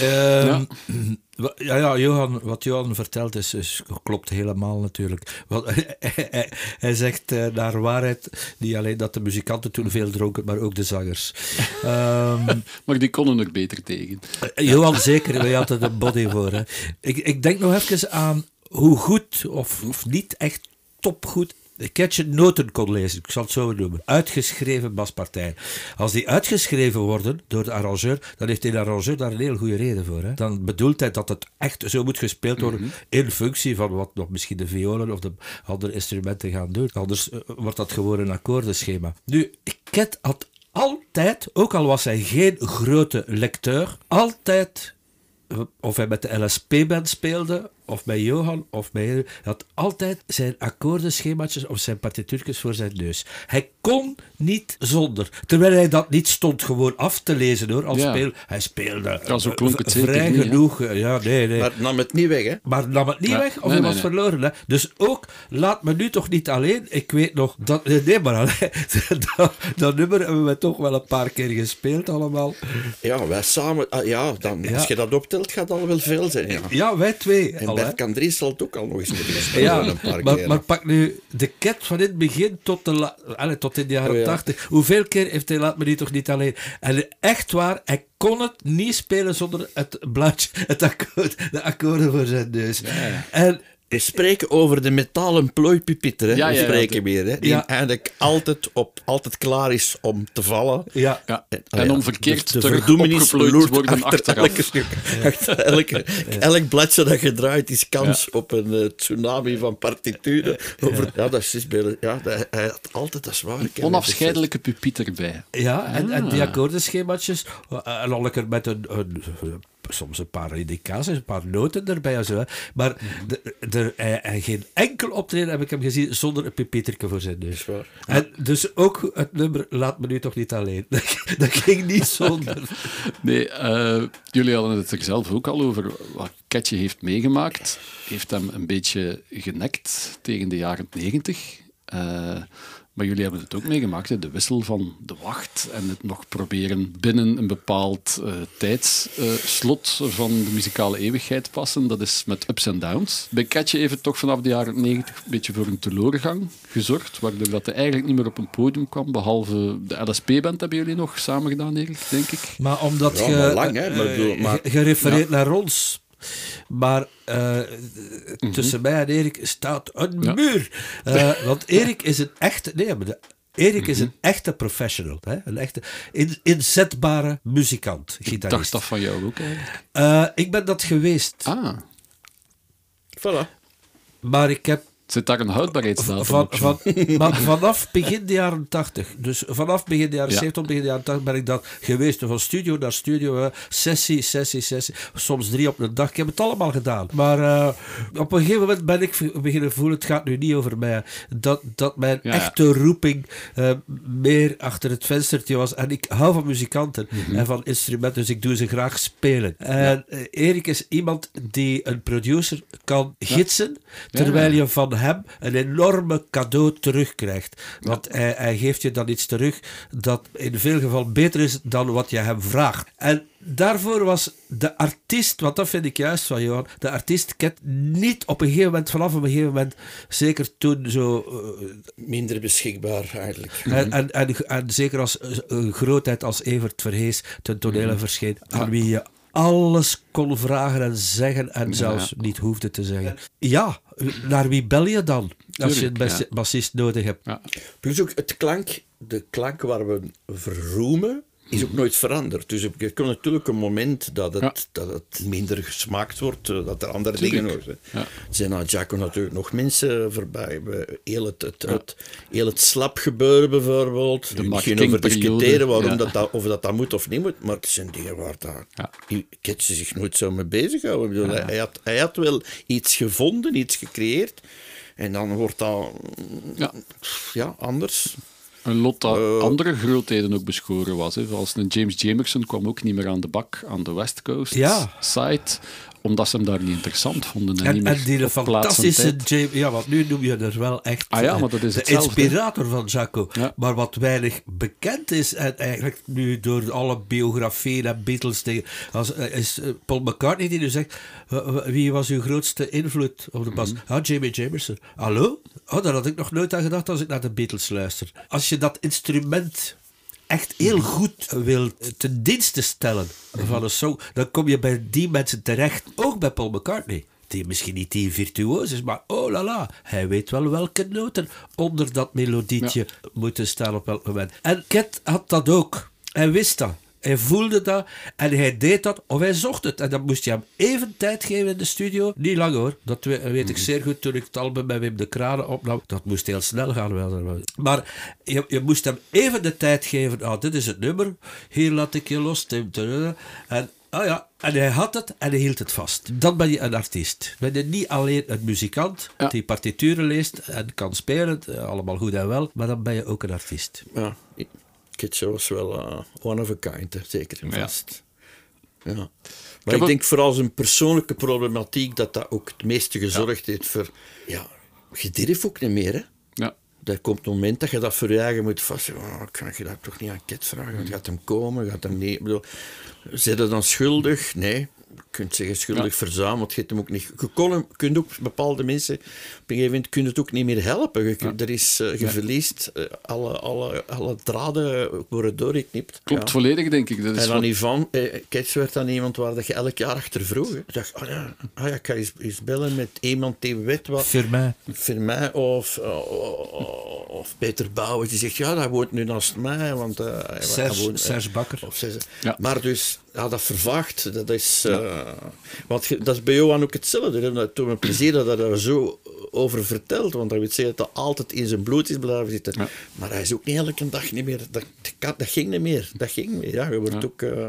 Ehm, (clears throat) ja. ja, Johan, wat Johan vertelt is, is, klopt helemaal natuurlijk. Want, hij, (laughs) hij- hij zegt eh, naar waarheid niet alleen dat de muzikanten toen veel dronken, maar ook de zangers. (laughs) Ehm, Maar die konden er beter tegen. Johan zeker, wij hadden er een body voor. Hè. Ik, ik denk nog even aan hoe goed of, of niet echt topgoed Ketje noten kon lezen, ik zal het zo noemen. Uitgeschreven baspartijen. Als die uitgeschreven worden door de arrangeur, dan heeft de arrangeur daar een heel goede reden voor. Hè. Dan bedoelt hij dat het echt zo moet gespeeld worden in functie van wat nog misschien de violen of de andere instrumenten gaan doen. Anders eh, wordt dat gewoon een akkoordenschema. Nu, Ket had altijd, ook al was hij geen grote lecteur, altijd of hij met de LSP-band speelde, of bij Johan, of bij... Hij had altijd zijn akkoordenschemaatjes of zijn partituurtjes voor zijn neus. Hij kon niet zonder. Terwijl hij dat niet stond gewoon af te lezen, hoor. Als Ja. speel, hij speelde Ja, zo eh, klonk het v- zeker vrij niet, genoeg. eh, Ja, nee, nee. Maar nam het niet weg, hè? Maar nam het niet Ja. weg of Nee, hij nee, was nee. verloren. Hè? Dus ook, laat me nu toch niet alleen. Ik weet nog, dat, nee, maar alleen, (laughs) dat, dat nummer hebben we toch wel een paar keer gespeeld allemaal. Ja, wij samen... ah, ja, dan, Ja. als je dat optelt, gaat dat al wel veel zijn, ja. Ja, wij twee. En al. Bert Kandries zal het ook al nog eens moeten (laughs) spelen, Ja, een paar maar, keer. maar pak nu de cat van in het begin tot, de allee, tot in de jaren Oh ja. 80. Hoeveel keer heeft hij Laat me nu toch niet alleen? En echt waar, hij kon het niet spelen zonder het blaadje, het akkoord, de akkoorden voor zijn neus. En We spreken over de metalen plooipipieter, hè? Ja, We ja, ja, spreken weer, hè? Die Ja. eigenlijk altijd, op, altijd klaar is om te vallen. ja, Ja. En, En ja, om verkeerd de, de terug loert worden achter achteraf. elke stuk. Achter elke, elk bladje dat je draait is kans op een eh, tsunami van partituren. Over, ja, dat is bij- ja, dat, hij had altijd dat zware kennis. Onafscheidelijke pupiet erbij. ja en, en Ah. die akkoordenschemaatjes. eh, En al lekker met een, een, soms een paar indicaties, een paar noten erbij en zo. Maar de, de, hij, hij geen enkel optreden heb ik hem gezien zonder een pupieterke voor zijn neus. En dus ook het nummer Laat me nu toch niet alleen. (laughs) Dat, ging niet zonder. (laughs) Nee, eh, jullie hadden het er zelf ook al over wat Ketje heeft meegemaakt. Heeft hem een beetje genekt tegen de jaren negentig. Eh, maar jullie hebben het ook meegemaakt, hè? de wissel van de wacht en het nog proberen binnen een bepaald eh, tijdsslot van de muzikale eeuwigheid passen. Dat is met ups en downs. Bij Ketje heeft het toch vanaf de jaren negentig een beetje voor een teleurgang gezorgd, waardoor dat hij eigenlijk niet meer op een podium kwam, behalve de LSP-band hebben jullie nog samen gedaan, Erik, denk ik. Maar omdat Ja, je, maar lang, hè, maar eh, maar- refereert naar ons. Maar eh, tussen mij en Erik staat een Ja. muur. Eh, want Erik is een echte... Nee, maar de, Erik is een echte professional. Hè? Een echte in, inzetbare muzikant, Ik gitarist. dacht dat van jou ook eigenlijk. Eh, ik ben dat geweest. Ah, Voilà. Maar ik heb Zit daar een houdbaarheidsdatum Van, maar vanaf begin de jaren 80, dus vanaf begin de jaren Ja. 70 tot begin de jaren 80 ben ik dan geweest. Van studio naar studio, sessie, sessie, sessie. Soms drie op een dag. Ik heb het allemaal gedaan. Maar eh, op een gegeven moment ben ik beginnen voelen, het gaat nu niet over mij. Dat, dat mijn Ja. echte roeping eh, meer achter het venstertje was. En ik hou van muzikanten Mhm. en van instrumenten, dus ik doe ze graag spelen. En eh, Erik is iemand die een producer kan gidsen, terwijl je van hem een enorme cadeau terugkrijgt. Want hij, hij geeft je dan iets terug dat in veel gevallen beter is dan wat je hem vraagt. En daarvoor was de artiest, want dat vind ik juist van Johan, de artiest kent niet op een gegeven moment, vanaf een gegeven moment, zeker toen zo eh, Minder beschikbaar eigenlijk. en, en, en, en zeker als eh, een grootheid als Evert Verhees ten tonele verscheen, aan wie je alles kon vragen en zeggen en zelfs niet hoefde te zeggen. Ja, naar wie bel je dan als je een bassist nodig hebt? Ja. Plus ook het klank, de klank waar we verroemen, is ook nooit veranderd. Dus er komt natuurlijk een moment dat het, Ja. dat het minder gesmaakt wordt, eh, dat er andere Tuurlijk. dingen worden. Ja. Er zijn na Jacco natuurlijk nog mensen voorbij. Heel het, het, het, heel het slap gebeuren bijvoorbeeld. De geen over discussiëren waarom ja. dat, dat, of dat, dat moet of niet moet, maar het zijn dingen waar dat, Ja. Ketje zich nooit zo mee bezighouden. Bedoel, hij, hij had, hij had wel iets gevonden, iets gecreëerd. En dan wordt dat Ja. ja, anders. Een lot dat Eh. andere grootheden ook beschoren was. Hè. Zoals een James Jamerson kwam ook niet meer aan de bak aan de West Coast Ja. side, omdat ze hem daar niet interessant vonden. En, niet En, en die en fantastische. James... Ja, want nu noem je er wel echt Ah ja, maar dat is de hetzelfde. inspirator van Jaco. Ja. Maar wat weinig bekend is, en eigenlijk nu door alle biografieën en Beatles dingen, als, eh, is eh, Paul McCartney die nu zegt, "Wa- wa- wie was uw grootste invloed op de bas? Mhm. Ah, Jamie Jamerson. Hallo? Oh, daar had ik nog nooit aan gedacht als ik naar de Beatles luister. Als je dat instrument echt heel goed wil ten dienste stellen van een song, dan kom je bij die mensen terecht. Ook bij Paul McCartney. Die misschien niet die virtuoos is, maar oh la la, hij weet wel welke noten onder dat melodietje moeten staan op welk moment. En Ket had dat ook. Hij wist dat. Hij voelde dat en hij deed dat of hij zocht het. En dan moest je hem even tijd geven in de studio. Niet lang hoor, dat we- weet ik zeer goed toen ik het album bij Wim de Kranen opnam. Dat moest heel snel gaan. wel. Maar je, je moest hem even de tijd geven. Ah, dit is het nummer. Hier laat ik je los. En Ah ja, en hij had het en hij hield het vast. Dan ben je een artiest. Ben je niet alleen een muzikant Ja. die partituren leest en kan spelen, eh, allemaal goed en wel, maar dan ben je ook een artiest. Ja, Ketje was wel eh, one of a kind, hè, zeker en Ja. vast. Ja. Maar ik, denk vooral zijn persoonlijke problematiek dat dat ook het meeste gezorgd heeft voor... Ja, je durft ook niet meer, hè. Ja. Er komt een moment dat je dat voor je eigen moet vast. Oh, kan je dat toch niet aan Ket vragen? Gaat hem komen? Gaat hem niet? Ik bedoel, zijn dan schuldig? Nee. Je kunt zeggen schuldig Ja. want je hebt hem ook niet. Je kon kunt ook bepaalde mensen op een gegeven moment kun het ook niet meer helpen. Je, kunt- er is, eh, je verliest eh, alle, alle, alle draden worden doorgeknipt. Klopt Ja. volledig, denk ik. Dat is En wat- dan Ivan, eh, Kets werd dan iemand waar dat je elk jaar achter vroeg. Ik dacht, ah ja, ah ja, ik ga eens, eens bellen met iemand die weet wat. Firmin. Firmin of, uh, of Peter Bouwers, die zegt, ja, dat woont nu naast mij. Want, uh, Serge, woont, eh, Serge Bakker. of Serge. Ja. Maar dus, ja, dat vervaagt. Dat is, eh, want dat is bij Johan ook hetzelfde. hè. Het doet me plezier dat hij daar zo over vertelt. Want dat wil zeggen dat dat altijd in zijn bloed is blijven zitten. Ja. Maar hij is ook niet elke dag niet meer. Dat, dat, dat ging niet meer. Dat ging niet meer. Ja, je, wordt ook, eh,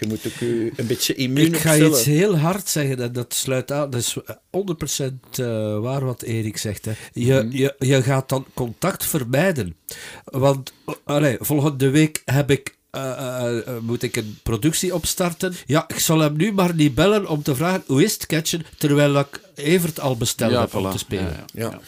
je moet ook je een beetje immuun Ik ga opstellen. iets heel hard zeggen en dat sluit aan. Dat is 100% eh, waar wat Erik zegt. Hè. Je, je, je gaat dan contact vermijden. Want allee, volgende week heb ik. Eh, eh, eh, moet ik een productie opstarten? Ja, ik zal hem nu maar niet bellen om te vragen hoe is het catchen, terwijl ik Evert al besteld ja, heb om te spelen. Ja, ja. Ja.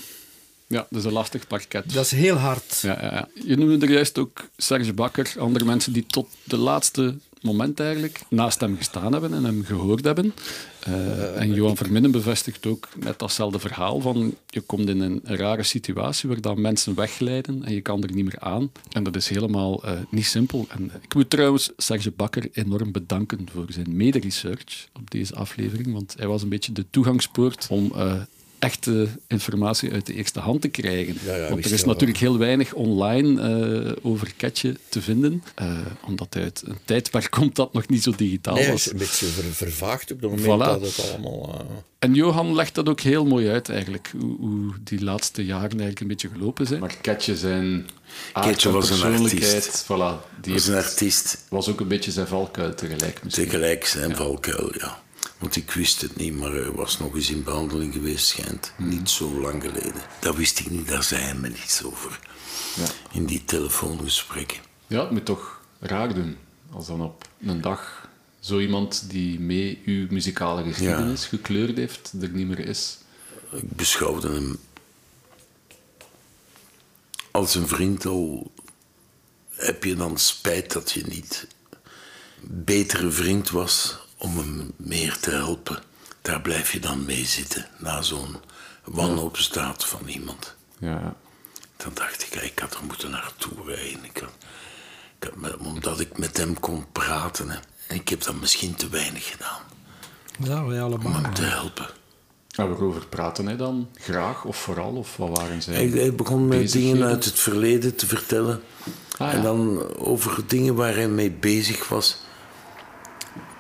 Ja, dat is een lastig parket. Dat is heel hard. Ja, ja, ja. Je noemde er juist ook Serge Bakker, andere mensen die tot de laatste moment eigenlijk naast hem gestaan hebben en hem gehoord hebben. Eh, en Johan Verminnen bevestigt ook net datzelfde verhaal van je komt in een rare situatie waar dan mensen wegglijden en je kan er niet meer aan. En dat is helemaal eh, niet simpel. En ik moet trouwens Serge Bakker enorm bedanken voor zijn mede-research op deze aflevering, want hij was een beetje de toegangspoort om eh, echte informatie uit de eerste hand te krijgen. Ja, ja, Want er is wel. natuurlijk heel weinig online eh, over Ketje te vinden, eh, omdat uit een tijdperk komt dat nog niet zo digitaal Nee, het was. is een beetje ver- vervaagd op het moment Voilà. dat het allemaal... eh, En Johan legt dat ook heel mooi uit eigenlijk, hoe, hoe die laatste jaren eigenlijk een beetje gelopen zijn. Maar Ketje zijn Ketje was een persoonlijkheid, artiest. Voilà, die was een artiest. was ook een beetje zijn valkuil tegelijk misschien. Tegelijk zijn valkuil, ja. Want ik wist het niet, maar hij was nog eens in behandeling geweest, schijnt. Niet zo lang geleden. Dat wist ik niet, daar zei hij me niets over. Ja. In die telefoongesprekken. Ja, het moet toch raar doen als dan op een dag zo iemand die mee uw muzikale geschiedenis gekleurd heeft, er niet meer is. Ik beschouwde hem als een vriend. Al heb je dan spijt dat je niet betere vriend was om hem meer te helpen. Daar blijf je dan mee zitten na zo'n wanhoopstaat van iemand. Ja, Dan dacht ik, ik had er moeten naartoe rijden. Ik had, ik had met- omdat ik met hem kon praten. Hè. En ik heb dat misschien te weinig gedaan Ja, wij om allemaal. hem te helpen. En waarover praten hij dan? Graag of vooral? Of wat waren zij? Hij, hij begon met dingen uit het verleden te vertellen. Ah, ja. En dan over dingen waar hij mee bezig was.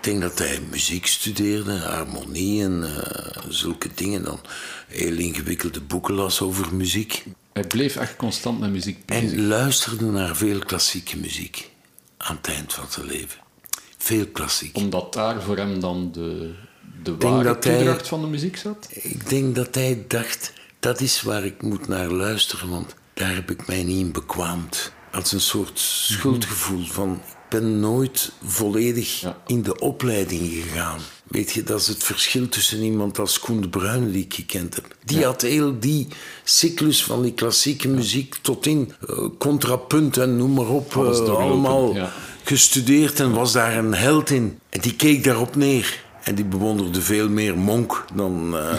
Ik denk dat hij muziek studeerde, harmonie en eh, zulke dingen. Dan heel ingewikkelde boeken las over muziek. Hij bleef echt constant met muziek bezig. En luisterde naar veel klassieke muziek aan het eind van zijn leven. Veel klassiek. Omdat daar voor hem dan de, de ware hij- toedracht van de muziek zat? Ik denk dat hij dacht, dat is waar ik moet naar luisteren, want daar heb ik mij niet in bekwaamd. Als een soort schuldgevoel van, ben nooit volledig Ja. in de opleiding gegaan. Weet je, dat is het verschil tussen iemand als Koen de Bruyne die ik gekend heb. Die had heel die cyclus van die klassieke muziek tot in eh, contrapunt en noem maar op, doorlopen, allemaal ja. gestudeerd en was daar een held in. En die keek daarop neer. En die bewonderde veel meer Monk dan, eh,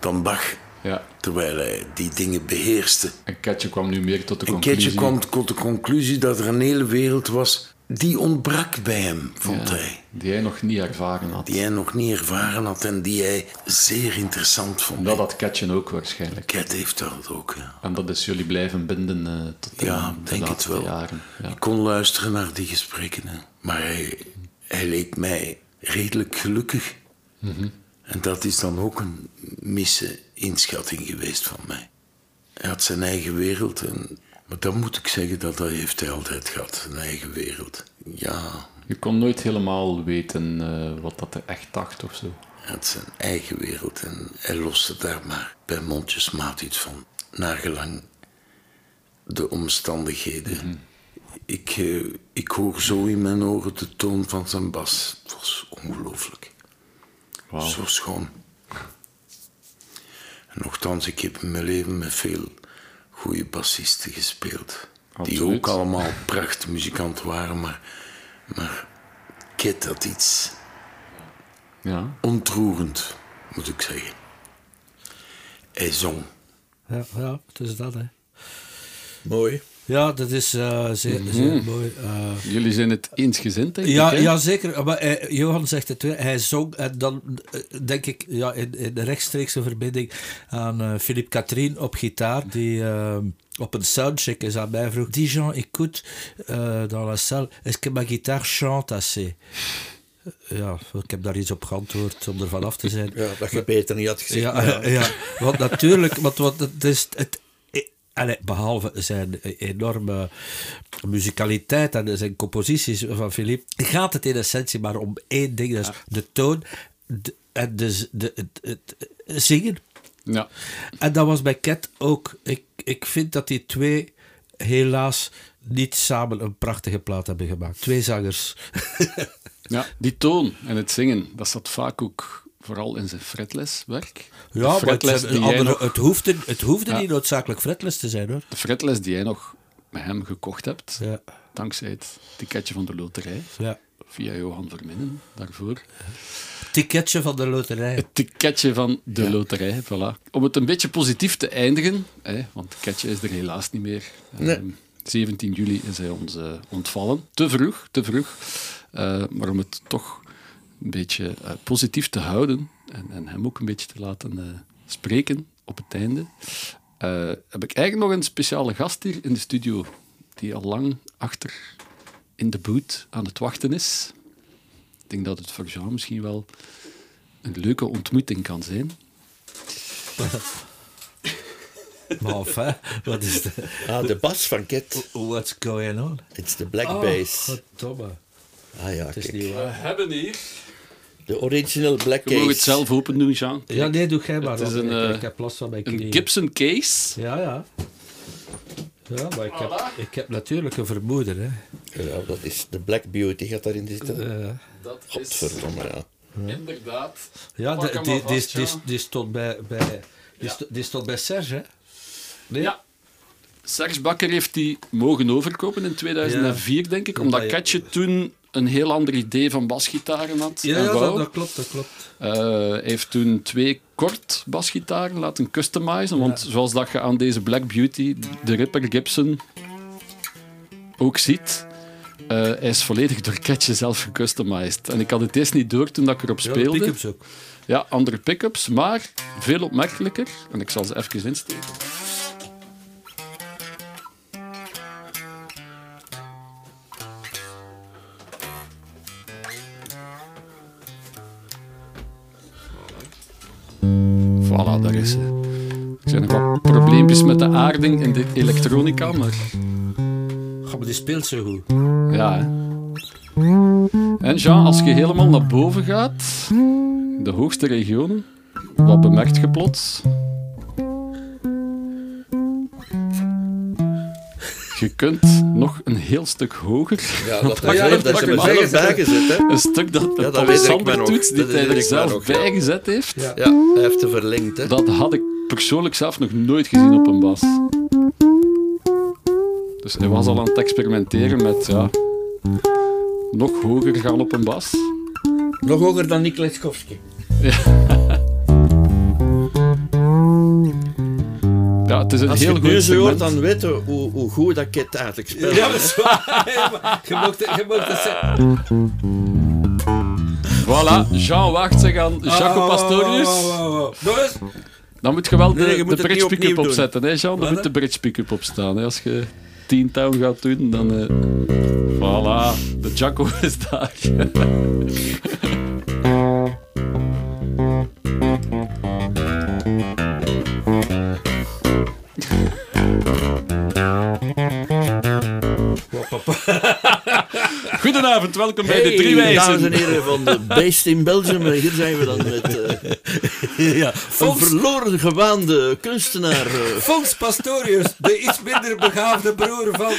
dan Bach. Ja. Terwijl hij die dingen beheerste. En Ketje kwam nu meer tot de En conclusie... Ketje kwam tot de conclusie dat er een hele wereld was die ontbrak bij hem, vond Ja, hij. die hij nog niet ervaren had. Die hij nog niet ervaren had en die hij zeer interessant vond. Dat had Ketje ook waarschijnlijk. Cat heeft dat ook, ja. En dat is jullie blijven binden eh, tot de, Ja, de denk het wel. jaren. Ja. Ik kon luisteren naar die gesprekken. Hè. Maar hij, hij leek mij redelijk gelukkig. Mhm. En dat is dan ook een misse inschatting geweest van mij. Hij had zijn eigen wereld. En, maar dan moet ik zeggen dat dat heeft hij altijd gehad. Zijn eigen wereld. Ja, Je kon nooit helemaal weten eh, wat dat hij echt dacht of zo. hij had zijn eigen wereld. En hij loste daar maar bij mondjesmaat iets van. Nagelang de omstandigheden. Ik, eh, ik hoor zo in mijn oren de toon van zijn bas. Het was ongelooflijk. Wauw. Zo schoon. En nochtans, ik heb in mijn leven met veel goede bassisten gespeeld. Die ook allemaal prachtmuzikanten waren, maar, maar Kit had iets Ja. ontroerend, moet ik zeggen. Hij zong. Ja, ja, het is dat, hè. Mooi. Ja, dat is eh, zeer, zeer mooi. eh. Jullie zijn het eensgezind, denk ja, ik. hè? ja, zeker. Maar eh, Johan zegt het weer. Hij zong en dan denk ik ja, in, in de rechtstreekse verbinding aan eh, Philippe Catherine op gitaar, die op een soundcheck is aan mij vroeg. Die gens écoute euh, dans la salle, est-ce que ma guitare chante assez? Ja, ik heb daar iets op geantwoord zonder van af te zijn. Ja, dat je beter niet had gezegd. Ja, (laughs) ja. want natuurlijk, want, want het is het. Allee, behalve zijn enorme muzikaliteit en zijn composities van Philippe, gaat het in essentie maar om één ding: dat is de toon en de, de, het, het, het zingen. Ja. En dat was bij Cat ook. Ik, ik vind dat die twee helaas niet samen een prachtige plaat hebben gemaakt. Twee zangers. (laughs) ja, die toon en het zingen, dat zat vaak ook vooral in zijn fretleswerk. De Ja, maar fretless het, andere, nog- het hoefde, het hoefde Ja. niet noodzakelijk fretless te zijn hoor. De fretless die jij nog met hem gekocht hebt, Ja, dankzij het ticketje van de loterij, ja. via Johan Verminnen daarvoor. Ticketje van de loterij. Het ticketje van de loterij, voilà. Om het een beetje positief te eindigen, hè, want het ticketje is er helaas niet meer. Nee. Ehm, 17 juli is hij ons eh, ontvallen. Te vroeg, te vroeg. Eh, maar om het toch een beetje eh, positief te houden en, en hem ook een beetje te laten eh, spreken op het einde, eh, heb ik eigenlijk nog een speciale gast hier in de studio, die al lang achter in de boot aan het wachten is. Ik denk dat het voor Jean misschien wel een leuke ontmoeting kan zijn. (laughs) Maar enfin, wat is de... Ah, de bas van Ket. What's going on? It's the black Oh, bass. goddomme. Ah ja, Het is kijk. niet waar. hebben hier... De original black Je mag het case. zelf open doen, Jean. Ja, nee, doe jij maar. Het is een, ik, eh, ik heb last van mijn Een. Gibson case. Ja, ja. Ja, maar ik heb, ik heb natuurlijk een vermoeden, hè. Ja, dat is de Black Beauty gaat daarin zitten. Eh, Dat Godverdomme, ja. inderdaad... ja, de- die, die, die, ja. die stond bij, bij, die, Ja. stond bij Serge, hè. Nee? Ja. Serge Bakker heeft die mogen overkopen in 2004, denk ik, omdat Ja, ja. Ketje toen een heel ander idee van basgitaren had. Ja, ja dat, dat klopt, dat klopt. Hij heeft toen twee kort basgitaren laten customizen, want zoals dat je aan deze Black Beauty, de Ripper Gibson, ook ziet, eh, hij is volledig door Ketje zelf gecustomized. En ik had het eerst niet door toen dat ik erop Ja, speelde. pick-ups ook. Ja, andere pick-ups, maar veel opmerkelijker. En ik zal ze even insteken. Voilà, daar is ze. Er zijn nog wat probleempjes met de aarding in de elektronica, maar maar die speelt zo goed. ja. Hè. En Jean, als je helemaal naar boven gaat, de hoogste regionen, wat bemerkt je plots? Je kunt nog een heel stuk hoger. Ja, (laughs) dat, ja, dat er maar. zelf bijgezet, hè. Een stuk dat Ja, ik Sander doet, die Dat hij er zelf ja. bijgezet heeft. Ja. Ja, hij heeft te verlengd, hè. Dat had ik persoonlijk zelf nog nooit gezien op een bas. Dus hij was al aan het experimenteren met ja, nog hoger gaan op een bas. Nog hoger dan Nick Leskowski. (laughs) Ja, het is een Als je heel het goed nu zo hoort, instrument. dan weet je hoe, hoe goed dat Ket eigenlijk speelt. Ja, dat is waar. Ja, (laughs) maar Je mocht het- je mocht het zeggen. Voilà, Jean wacht zich aan Jaco Oh, Pastorius. Nog eens. Dan moet je wel de, Nee, je de moet het bridge pick-up opzetten, hè Jean? Dan Wat, moet de bridge pick-up opstaan. Hè? Als je 10 town gaat doen, dan... eh voilà, de Jaco (laughs) is daar. Goedenavond, welkom bij de Drie dames en Wijzen. heren van de Beest in Belgium. En hier zijn we dan met eh, Ja, een verloren gewaande kunstenaar. eh, Fons Pastorius, de iets minder begaafde broer van...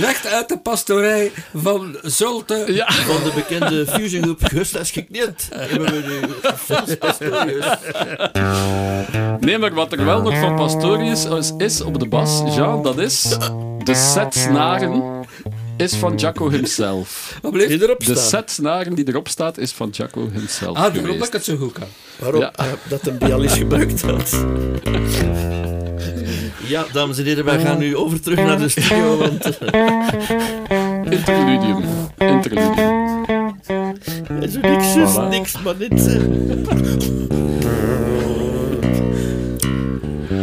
Recht uit de pastorij van Zulte. Ja. van de bekende fusiongroep Gustas Gekniet. Hebben we nu Fons Pastorius. Nee, maar wat er wel nog van Pastorius is, is op de bas, Jean, dat is de set snaren is van Jaco himself. Wat bleef? Die erop De set snaren die erop staat is van Jaco himself Ah, daarom dat ik het zo goed kan. Waarom Ja. dat hem die al eens gebruikt had. (laughs) Ja, dames en heren, wij gaan nu over terug naar de studio. (laughs) Want eh, Interludium. Interludium. er is niks, zus, Voilà. niks, maar dit. eh.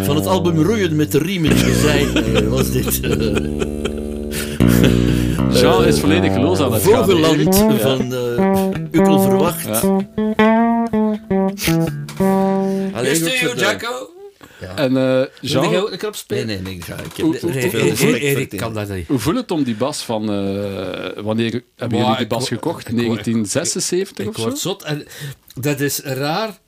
Van het album Roeien met de riemen zijn eh, was dit. (laughs) Jean is volledig los aan het. Vogeland van eh Ukkel Verwacht. Ja. Allee, Is goed En eh, Wil Jean, jij ook een knap Nee, spelen? nee, nee, ik ga. Ik heb ik die. kan dat niet. hoe voelt het om die bas van... eh, wanneer hebben jullie die ik bas gekocht? ik wo- ik- 1976 Ik of zo? word zot. En dat is raar.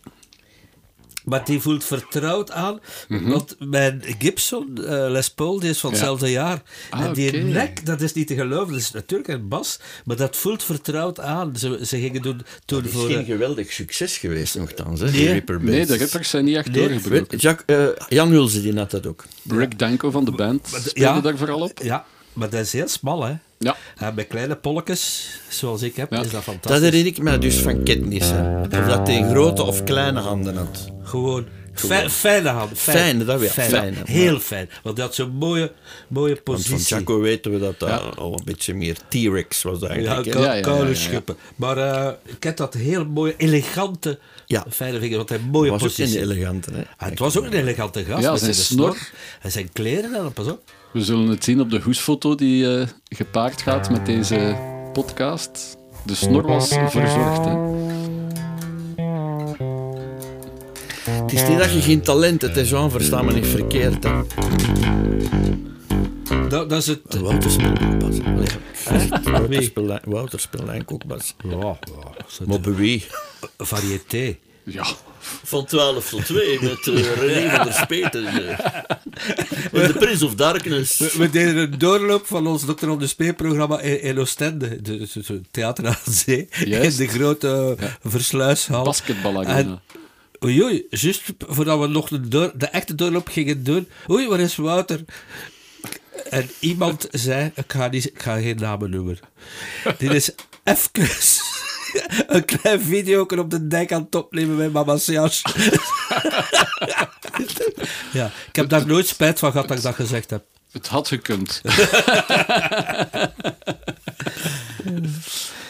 Maar die voelt vertrouwd aan. Want mijn Gibson eh, Les Paul, die is van Mhm. Ja. hetzelfde jaar. Ah, en die nek, dat is niet te geloven. Dat is natuurlijk een bas. Maar dat voelt vertrouwd aan. Ze, ze gingen doen toen Het is voor... geen eh, geweldig succes geweest, nogthans. Hè, Nee. Nee, de rippers zijn niet echt Nee, doorgebroken. Jack, eh, Jan Hulze die had dat ook. Rick Danko van de band de- speelde ja. daar vooral op. ja, maar dat is heel smal, hè. Ja. En met kleine polletjes, zoals ik heb, Ja. is dat Dat fantastisch. herinner ik me dus van Ketnis. hè. Of dat hij grote of kleine handen had. Gewoon Fijn, fijne hand. Fijn, dat weer. Fijn, Fijn, hand. ja. Heel fijn. Want dat zo'n mooie, mooie Want van positie. Chaco weten we dat dat al een beetje meer T-Rex was Ja, eigenlijk. Ja, ja, ja, koude ja, ja. schippen. Maar eh, ik heb dat heel mooie, elegante, Ja. fijne vinger. Want hij mooie was ook positie. een elegante. Hè? Ah, het was ook een elegante gast. Ja, met zijn snor. En zijn kleren, dan, pas op. We zullen het zien op de hoesfoto die eh, gepaard gaat met deze podcast. De snor was verzorgd. Hè. Het is niet dat je geen talent hebt, hè, Jean, versta me niet verkeerd. Hè. Dat, dat is het. Wouter speelt ook bas. Wouter ook bas. Ja, Maar bij wie? de variété. Ja, Van 12 tot 2 (laughs) met uh, René van der Speten. eh. En de Prince of Darkness. We, we deden een doorloop van ons Dr. on the Spee-programma in, in Oostende, de, de- de Theater aan Zee, Juist. in de grote versluishal. basketbalarena. En- Oei, oei, juist voordat we nog de, door, de echte doorloop gingen doen. Oei, waar is Wouter? En iemand zei, ik ga, niet, ik ga geen namen noemen. Dit is even (laughs) een klein video op de dijk aan het opnemen met mama's jas. (laughs) ja, ik heb daar nooit spijt van gehad dat ik dat gezegd heb. Het had gekund. (laughs)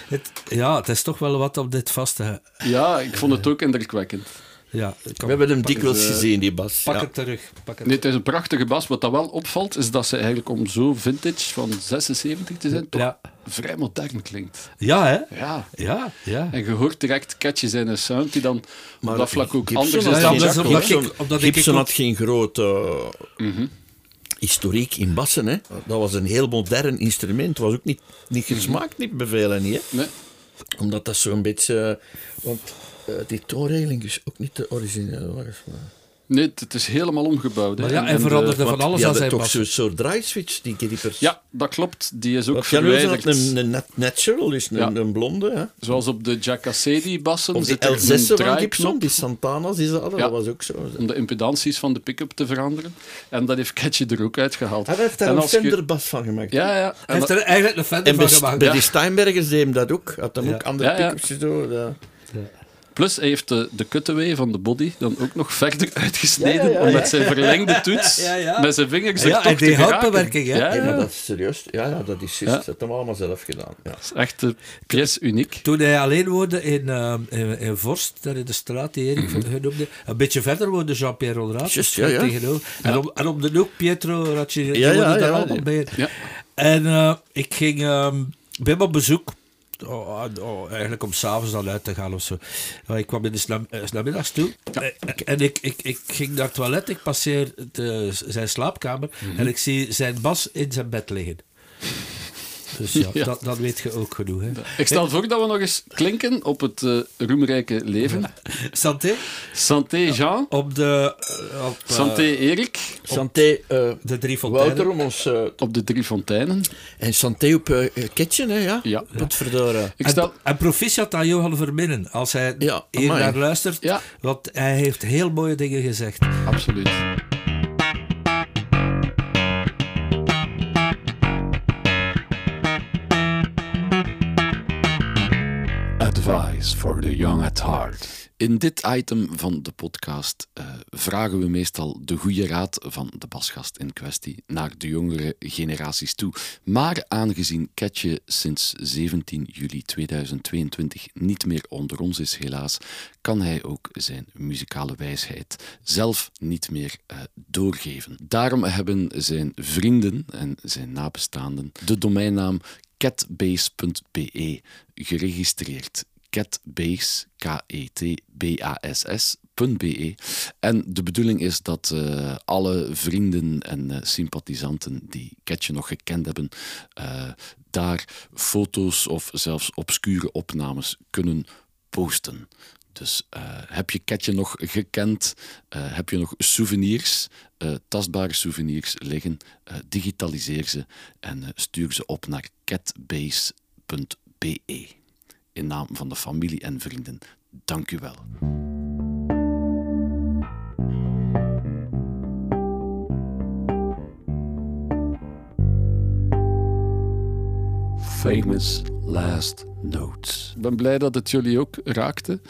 Het, ja, het is toch wel wat op dit vast te... Ja, ik vond het ook indrukwekkend. Ja, We hebben hem dikwijls eh, gezien, die bas. Pak Ja. het terug. Pak het Nee, het is een prachtige bas. Wat dat wel opvalt, is dat ze eigenlijk om zo vintage van 76 te zijn, toch Ja. vrij modern klinkt. Ja, hè? Ja. Ja, ja. En je hoort direct catches in een sound die dan Maar op dat vlak ook Gibson anders is dan dat is geen- Jaco. omdat hè. ik- Gibson, ik Gibson ook- had geen grote Mhm. historiek in bassen. Hè. Dat was een heel modern instrument. Het was ook niet, niet gesmaakt, niet bevelen. Niet, hè. Nee. Omdat dat zo'n beetje... Want eh, die toonregeling is ook niet de originele. volgens mij. Nee, het is helemaal omgebouwd. hè. Maar ja, En- hij en de- veranderde van Want alles aan zijn toch bas. zo'n soort draaiswitch, die grippers. Ja, dat klopt. Die is ook Want verwijderd. een, een nat- natural, is een, Ja. een blonde. Hè. Zoals op de die zit er een L6 van Gibson, draaiknop die Santana's, die ze hadden, Ja. dat was ook zo. om de impedanties van de pick-up te veranderen. En dat heeft Catchy er ook uitgehaald. Hij heeft daar En een je- Fender-bas van gemaakt. Ja, ja. Hij heeft er eigenlijk een Fender En van gemaakt. bij Ja. die Steinbergers deed hem dat ook. Had hem Ja. ook andere pick-ups en zo. ja. Plus hij heeft de, de cutaway van de body dan ook nog verder (laughs) uitgesneden Ja, ja, ja, om ja. met zijn verlengde toets Ja, ja. met zijn vingers er Ja, toch te die houtbewerking, hè? Ja, Ja, maar dat is serieus. Ja, ja dat is juist. Ja. Dat heeft hem allemaal zelf gedaan. Ja. Dat is echt pièce uniek. Toen hij alleen woonde in, eh, in, in Vorst, daar in de straat die Erik genoemde, een beetje verder woonde Jean-Pierre Rolraat. Ja. tegenover. En, om, en om de hoek Pietro Racci, die Ja, daar ja, allemaal bij. Ja. En eh, ik ging ehm, bij hem op bezoek. Oh, oh, eigenlijk om s'avonds dan uit te gaan of zo. Maar ik kwam in de sna- eh, namiddags toe. Eh, En ik, ik, ik ging naar het toilet. Ik passeer de, zijn slaapkamer. Mhm. En ik zie zijn bas in zijn bed liggen. Dus ja, (laughs) Ja. Dat, dat weet je ook genoeg. Hè. Ik stel voor dat we nog eens klinken op het eh, roemrijke leven. (laughs) Santé? Santé Jean, Op de... eh, Op, eh, Santé Erik, Santé, eh, de drie fonteinen. Wouter om ons... op de drie fonteinen. en Santé op Kitchen, hè, ja? Ja. Wat verdorie. Ik stel... En, en proficiat aan Johan Verminnen, als hij Ja, hier naar luistert. Ja. Want hij heeft heel mooie dingen gezegd. Absoluut. Advice for the young at heart. In dit item van de podcast eh, vragen we meestal de goede raad van de basgast in kwestie naar de jongere generaties toe. Maar aangezien Ketje sinds 17 juli 2022 niet meer onder ons is, helaas, kan hij ook zijn muzikale wijsheid zelf niet meer eh, doorgeven. Daarom hebben zijn vrienden en zijn nabestaanden de domeinnaam catbase.be geregistreerd. K-E-T-B-A-S-S.be. En de bedoeling is dat eh, alle vrienden en eh, sympathisanten die Ketje nog gekend hebben, eh, daar foto's of zelfs obscure opnames kunnen posten. Dus heb je Ketje nog gekend? Heb je nog souvenirs, tastbare souvenirs liggen? Digitaliseer ze en stuur ze op naar catbase.be. In naam van de familie en vrienden, dank u wel. Famous Last Notes. Ik ben blij dat het jullie ook raakte.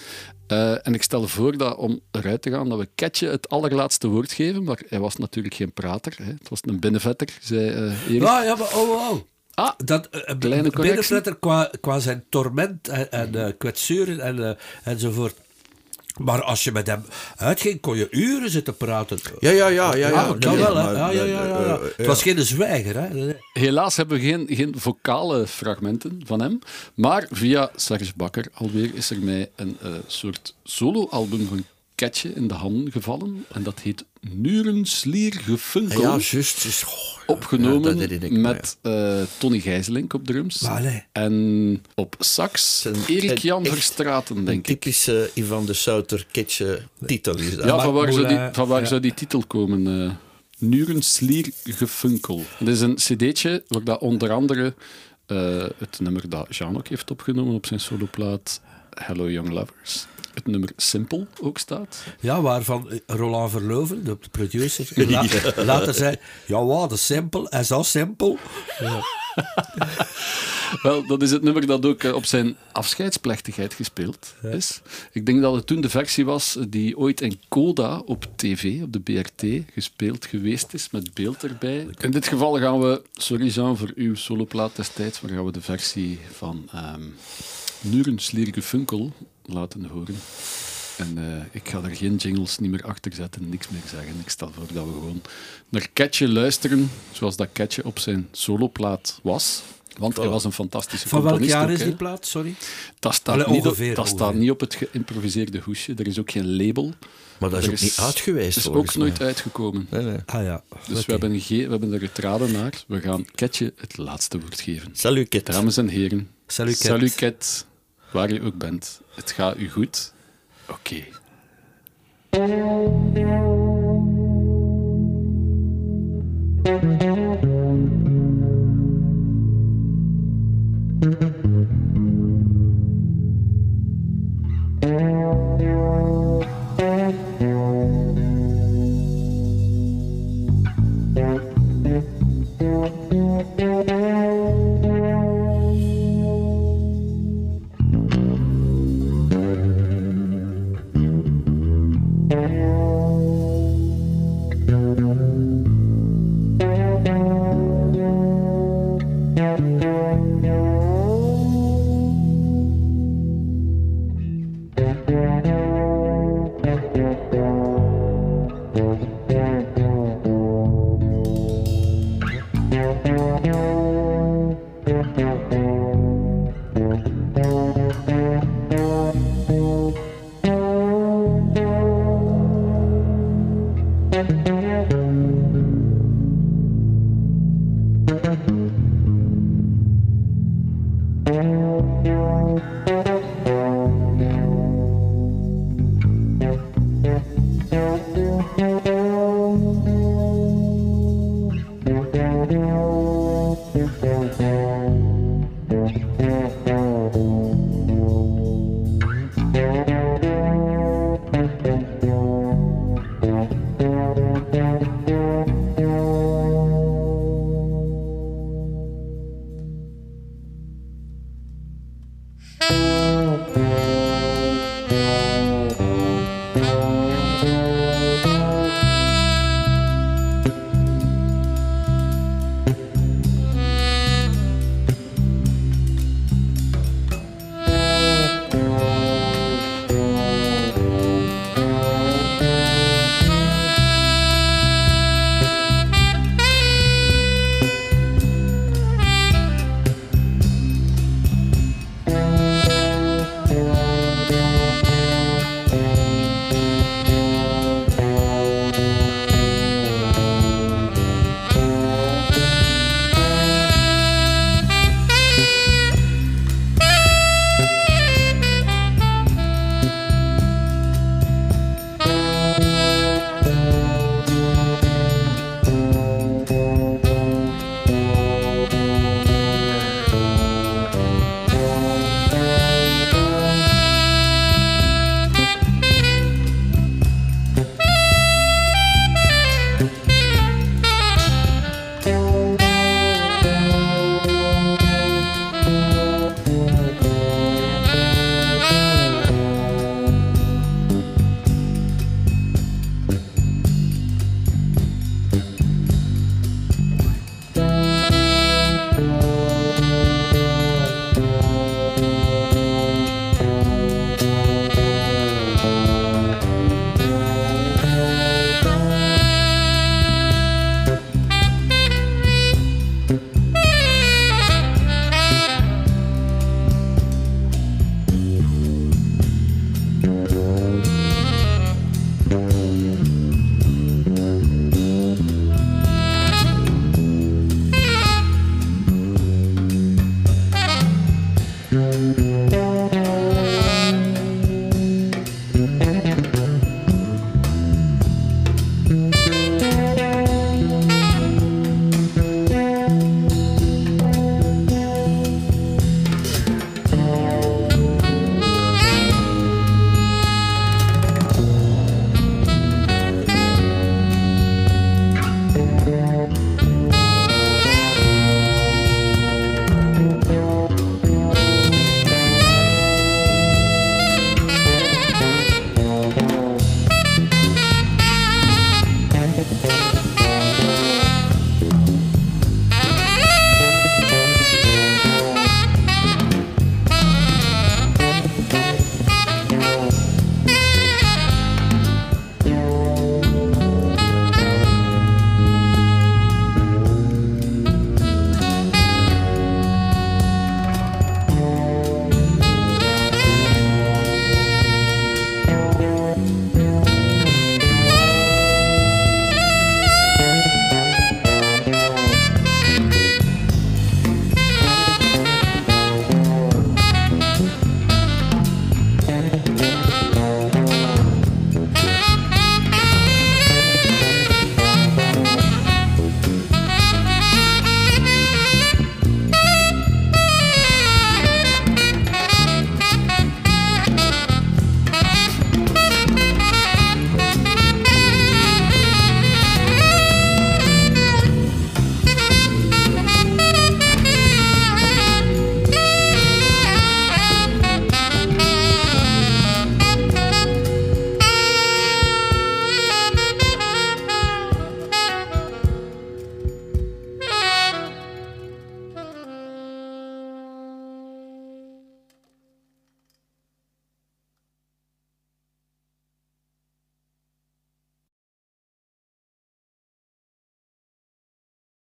Eh, en ik stel voor dat om eruit te gaan, dat we Ketje het allerlaatste woord geven. Maar hij was natuurlijk geen prater. Hè. Het was een binnenvetter, zei eh Erik. Ja, ja, maar oh, oh, oh. Ah, dat, uh, kleine correctie. Binnenfletter qua, qua zijn torment en, en uh, kwetsuren en, uh, enzovoort. Maar als je met hem uitging, kon je uren zitten praten. Ja, ja, ja. ja, ja. Ah, dat wel, hè. Ja, ja, ja, ja, ja. Het was geen zwijger, hè. Helaas hebben we geen, geen vocale fragmenten van hem. Maar via Serge Bakker alweer is er mij een uh, soort solo-album van Ketje in de handen gevallen. En dat heet Nurenslier Gefunkel. Ja, juist. Oh, opgenomen ja, ik, met uh, Tony Gijzelink op drums. En op sax Erik Jan Verstraten, denk ik. Een typische Ivan de Souter Ketje titel is dat. Ja, van waar, zou die, van waar ja. zou die titel komen? Uh, Nurenslier Gefunkel. Het is een cd'tje waar dat onder andere uh, het nummer dat Jean ook heeft opgenomen op zijn soloplaat Hello Young Lovers het nummer Simpel ook staat. Ja, waarvan Roland Verloven, de producer, (laughs) la later zei: Ja, wat, de simpel, en zo simpel. Ja. (laughs) Wel, dat is het nummer dat ook op zijn afscheidsplechtigheid gespeeld is. Ik denk dat het toen de versie was die ooit in Coda op tv, op de BRT, gespeeld geweest is, met beeld erbij. In dit geval gaan we, sorry Jean voor uw soloplaat destijds, maar gaan we de versie van um, Funkel laten horen. En uh, ik ga er geen jingles niet meer achter zetten, niks meer zeggen. Ik stel voor dat we gewoon naar Ketje luisteren, zoals dat Ketje op zijn soloplaat was. Want hij was een fantastische Van welk jaar ook, is die plaat, sorry? Dat staat, Allee, niet, op, dat staat niet op het geïmproviseerde hoesje. Er is ook geen label. Maar dat is Er ook niet uit geweest, is ook nooit uitgekomen. Nee, nee. Ah ja. Dus we, hebben geen, we hebben er getraden naar. We gaan Ketje het laatste woord geven. Salut, Kit. Dames en heren. Salut, Ket. Salut, Ket. Waar je ook bent. Het gaat u goed. Oké.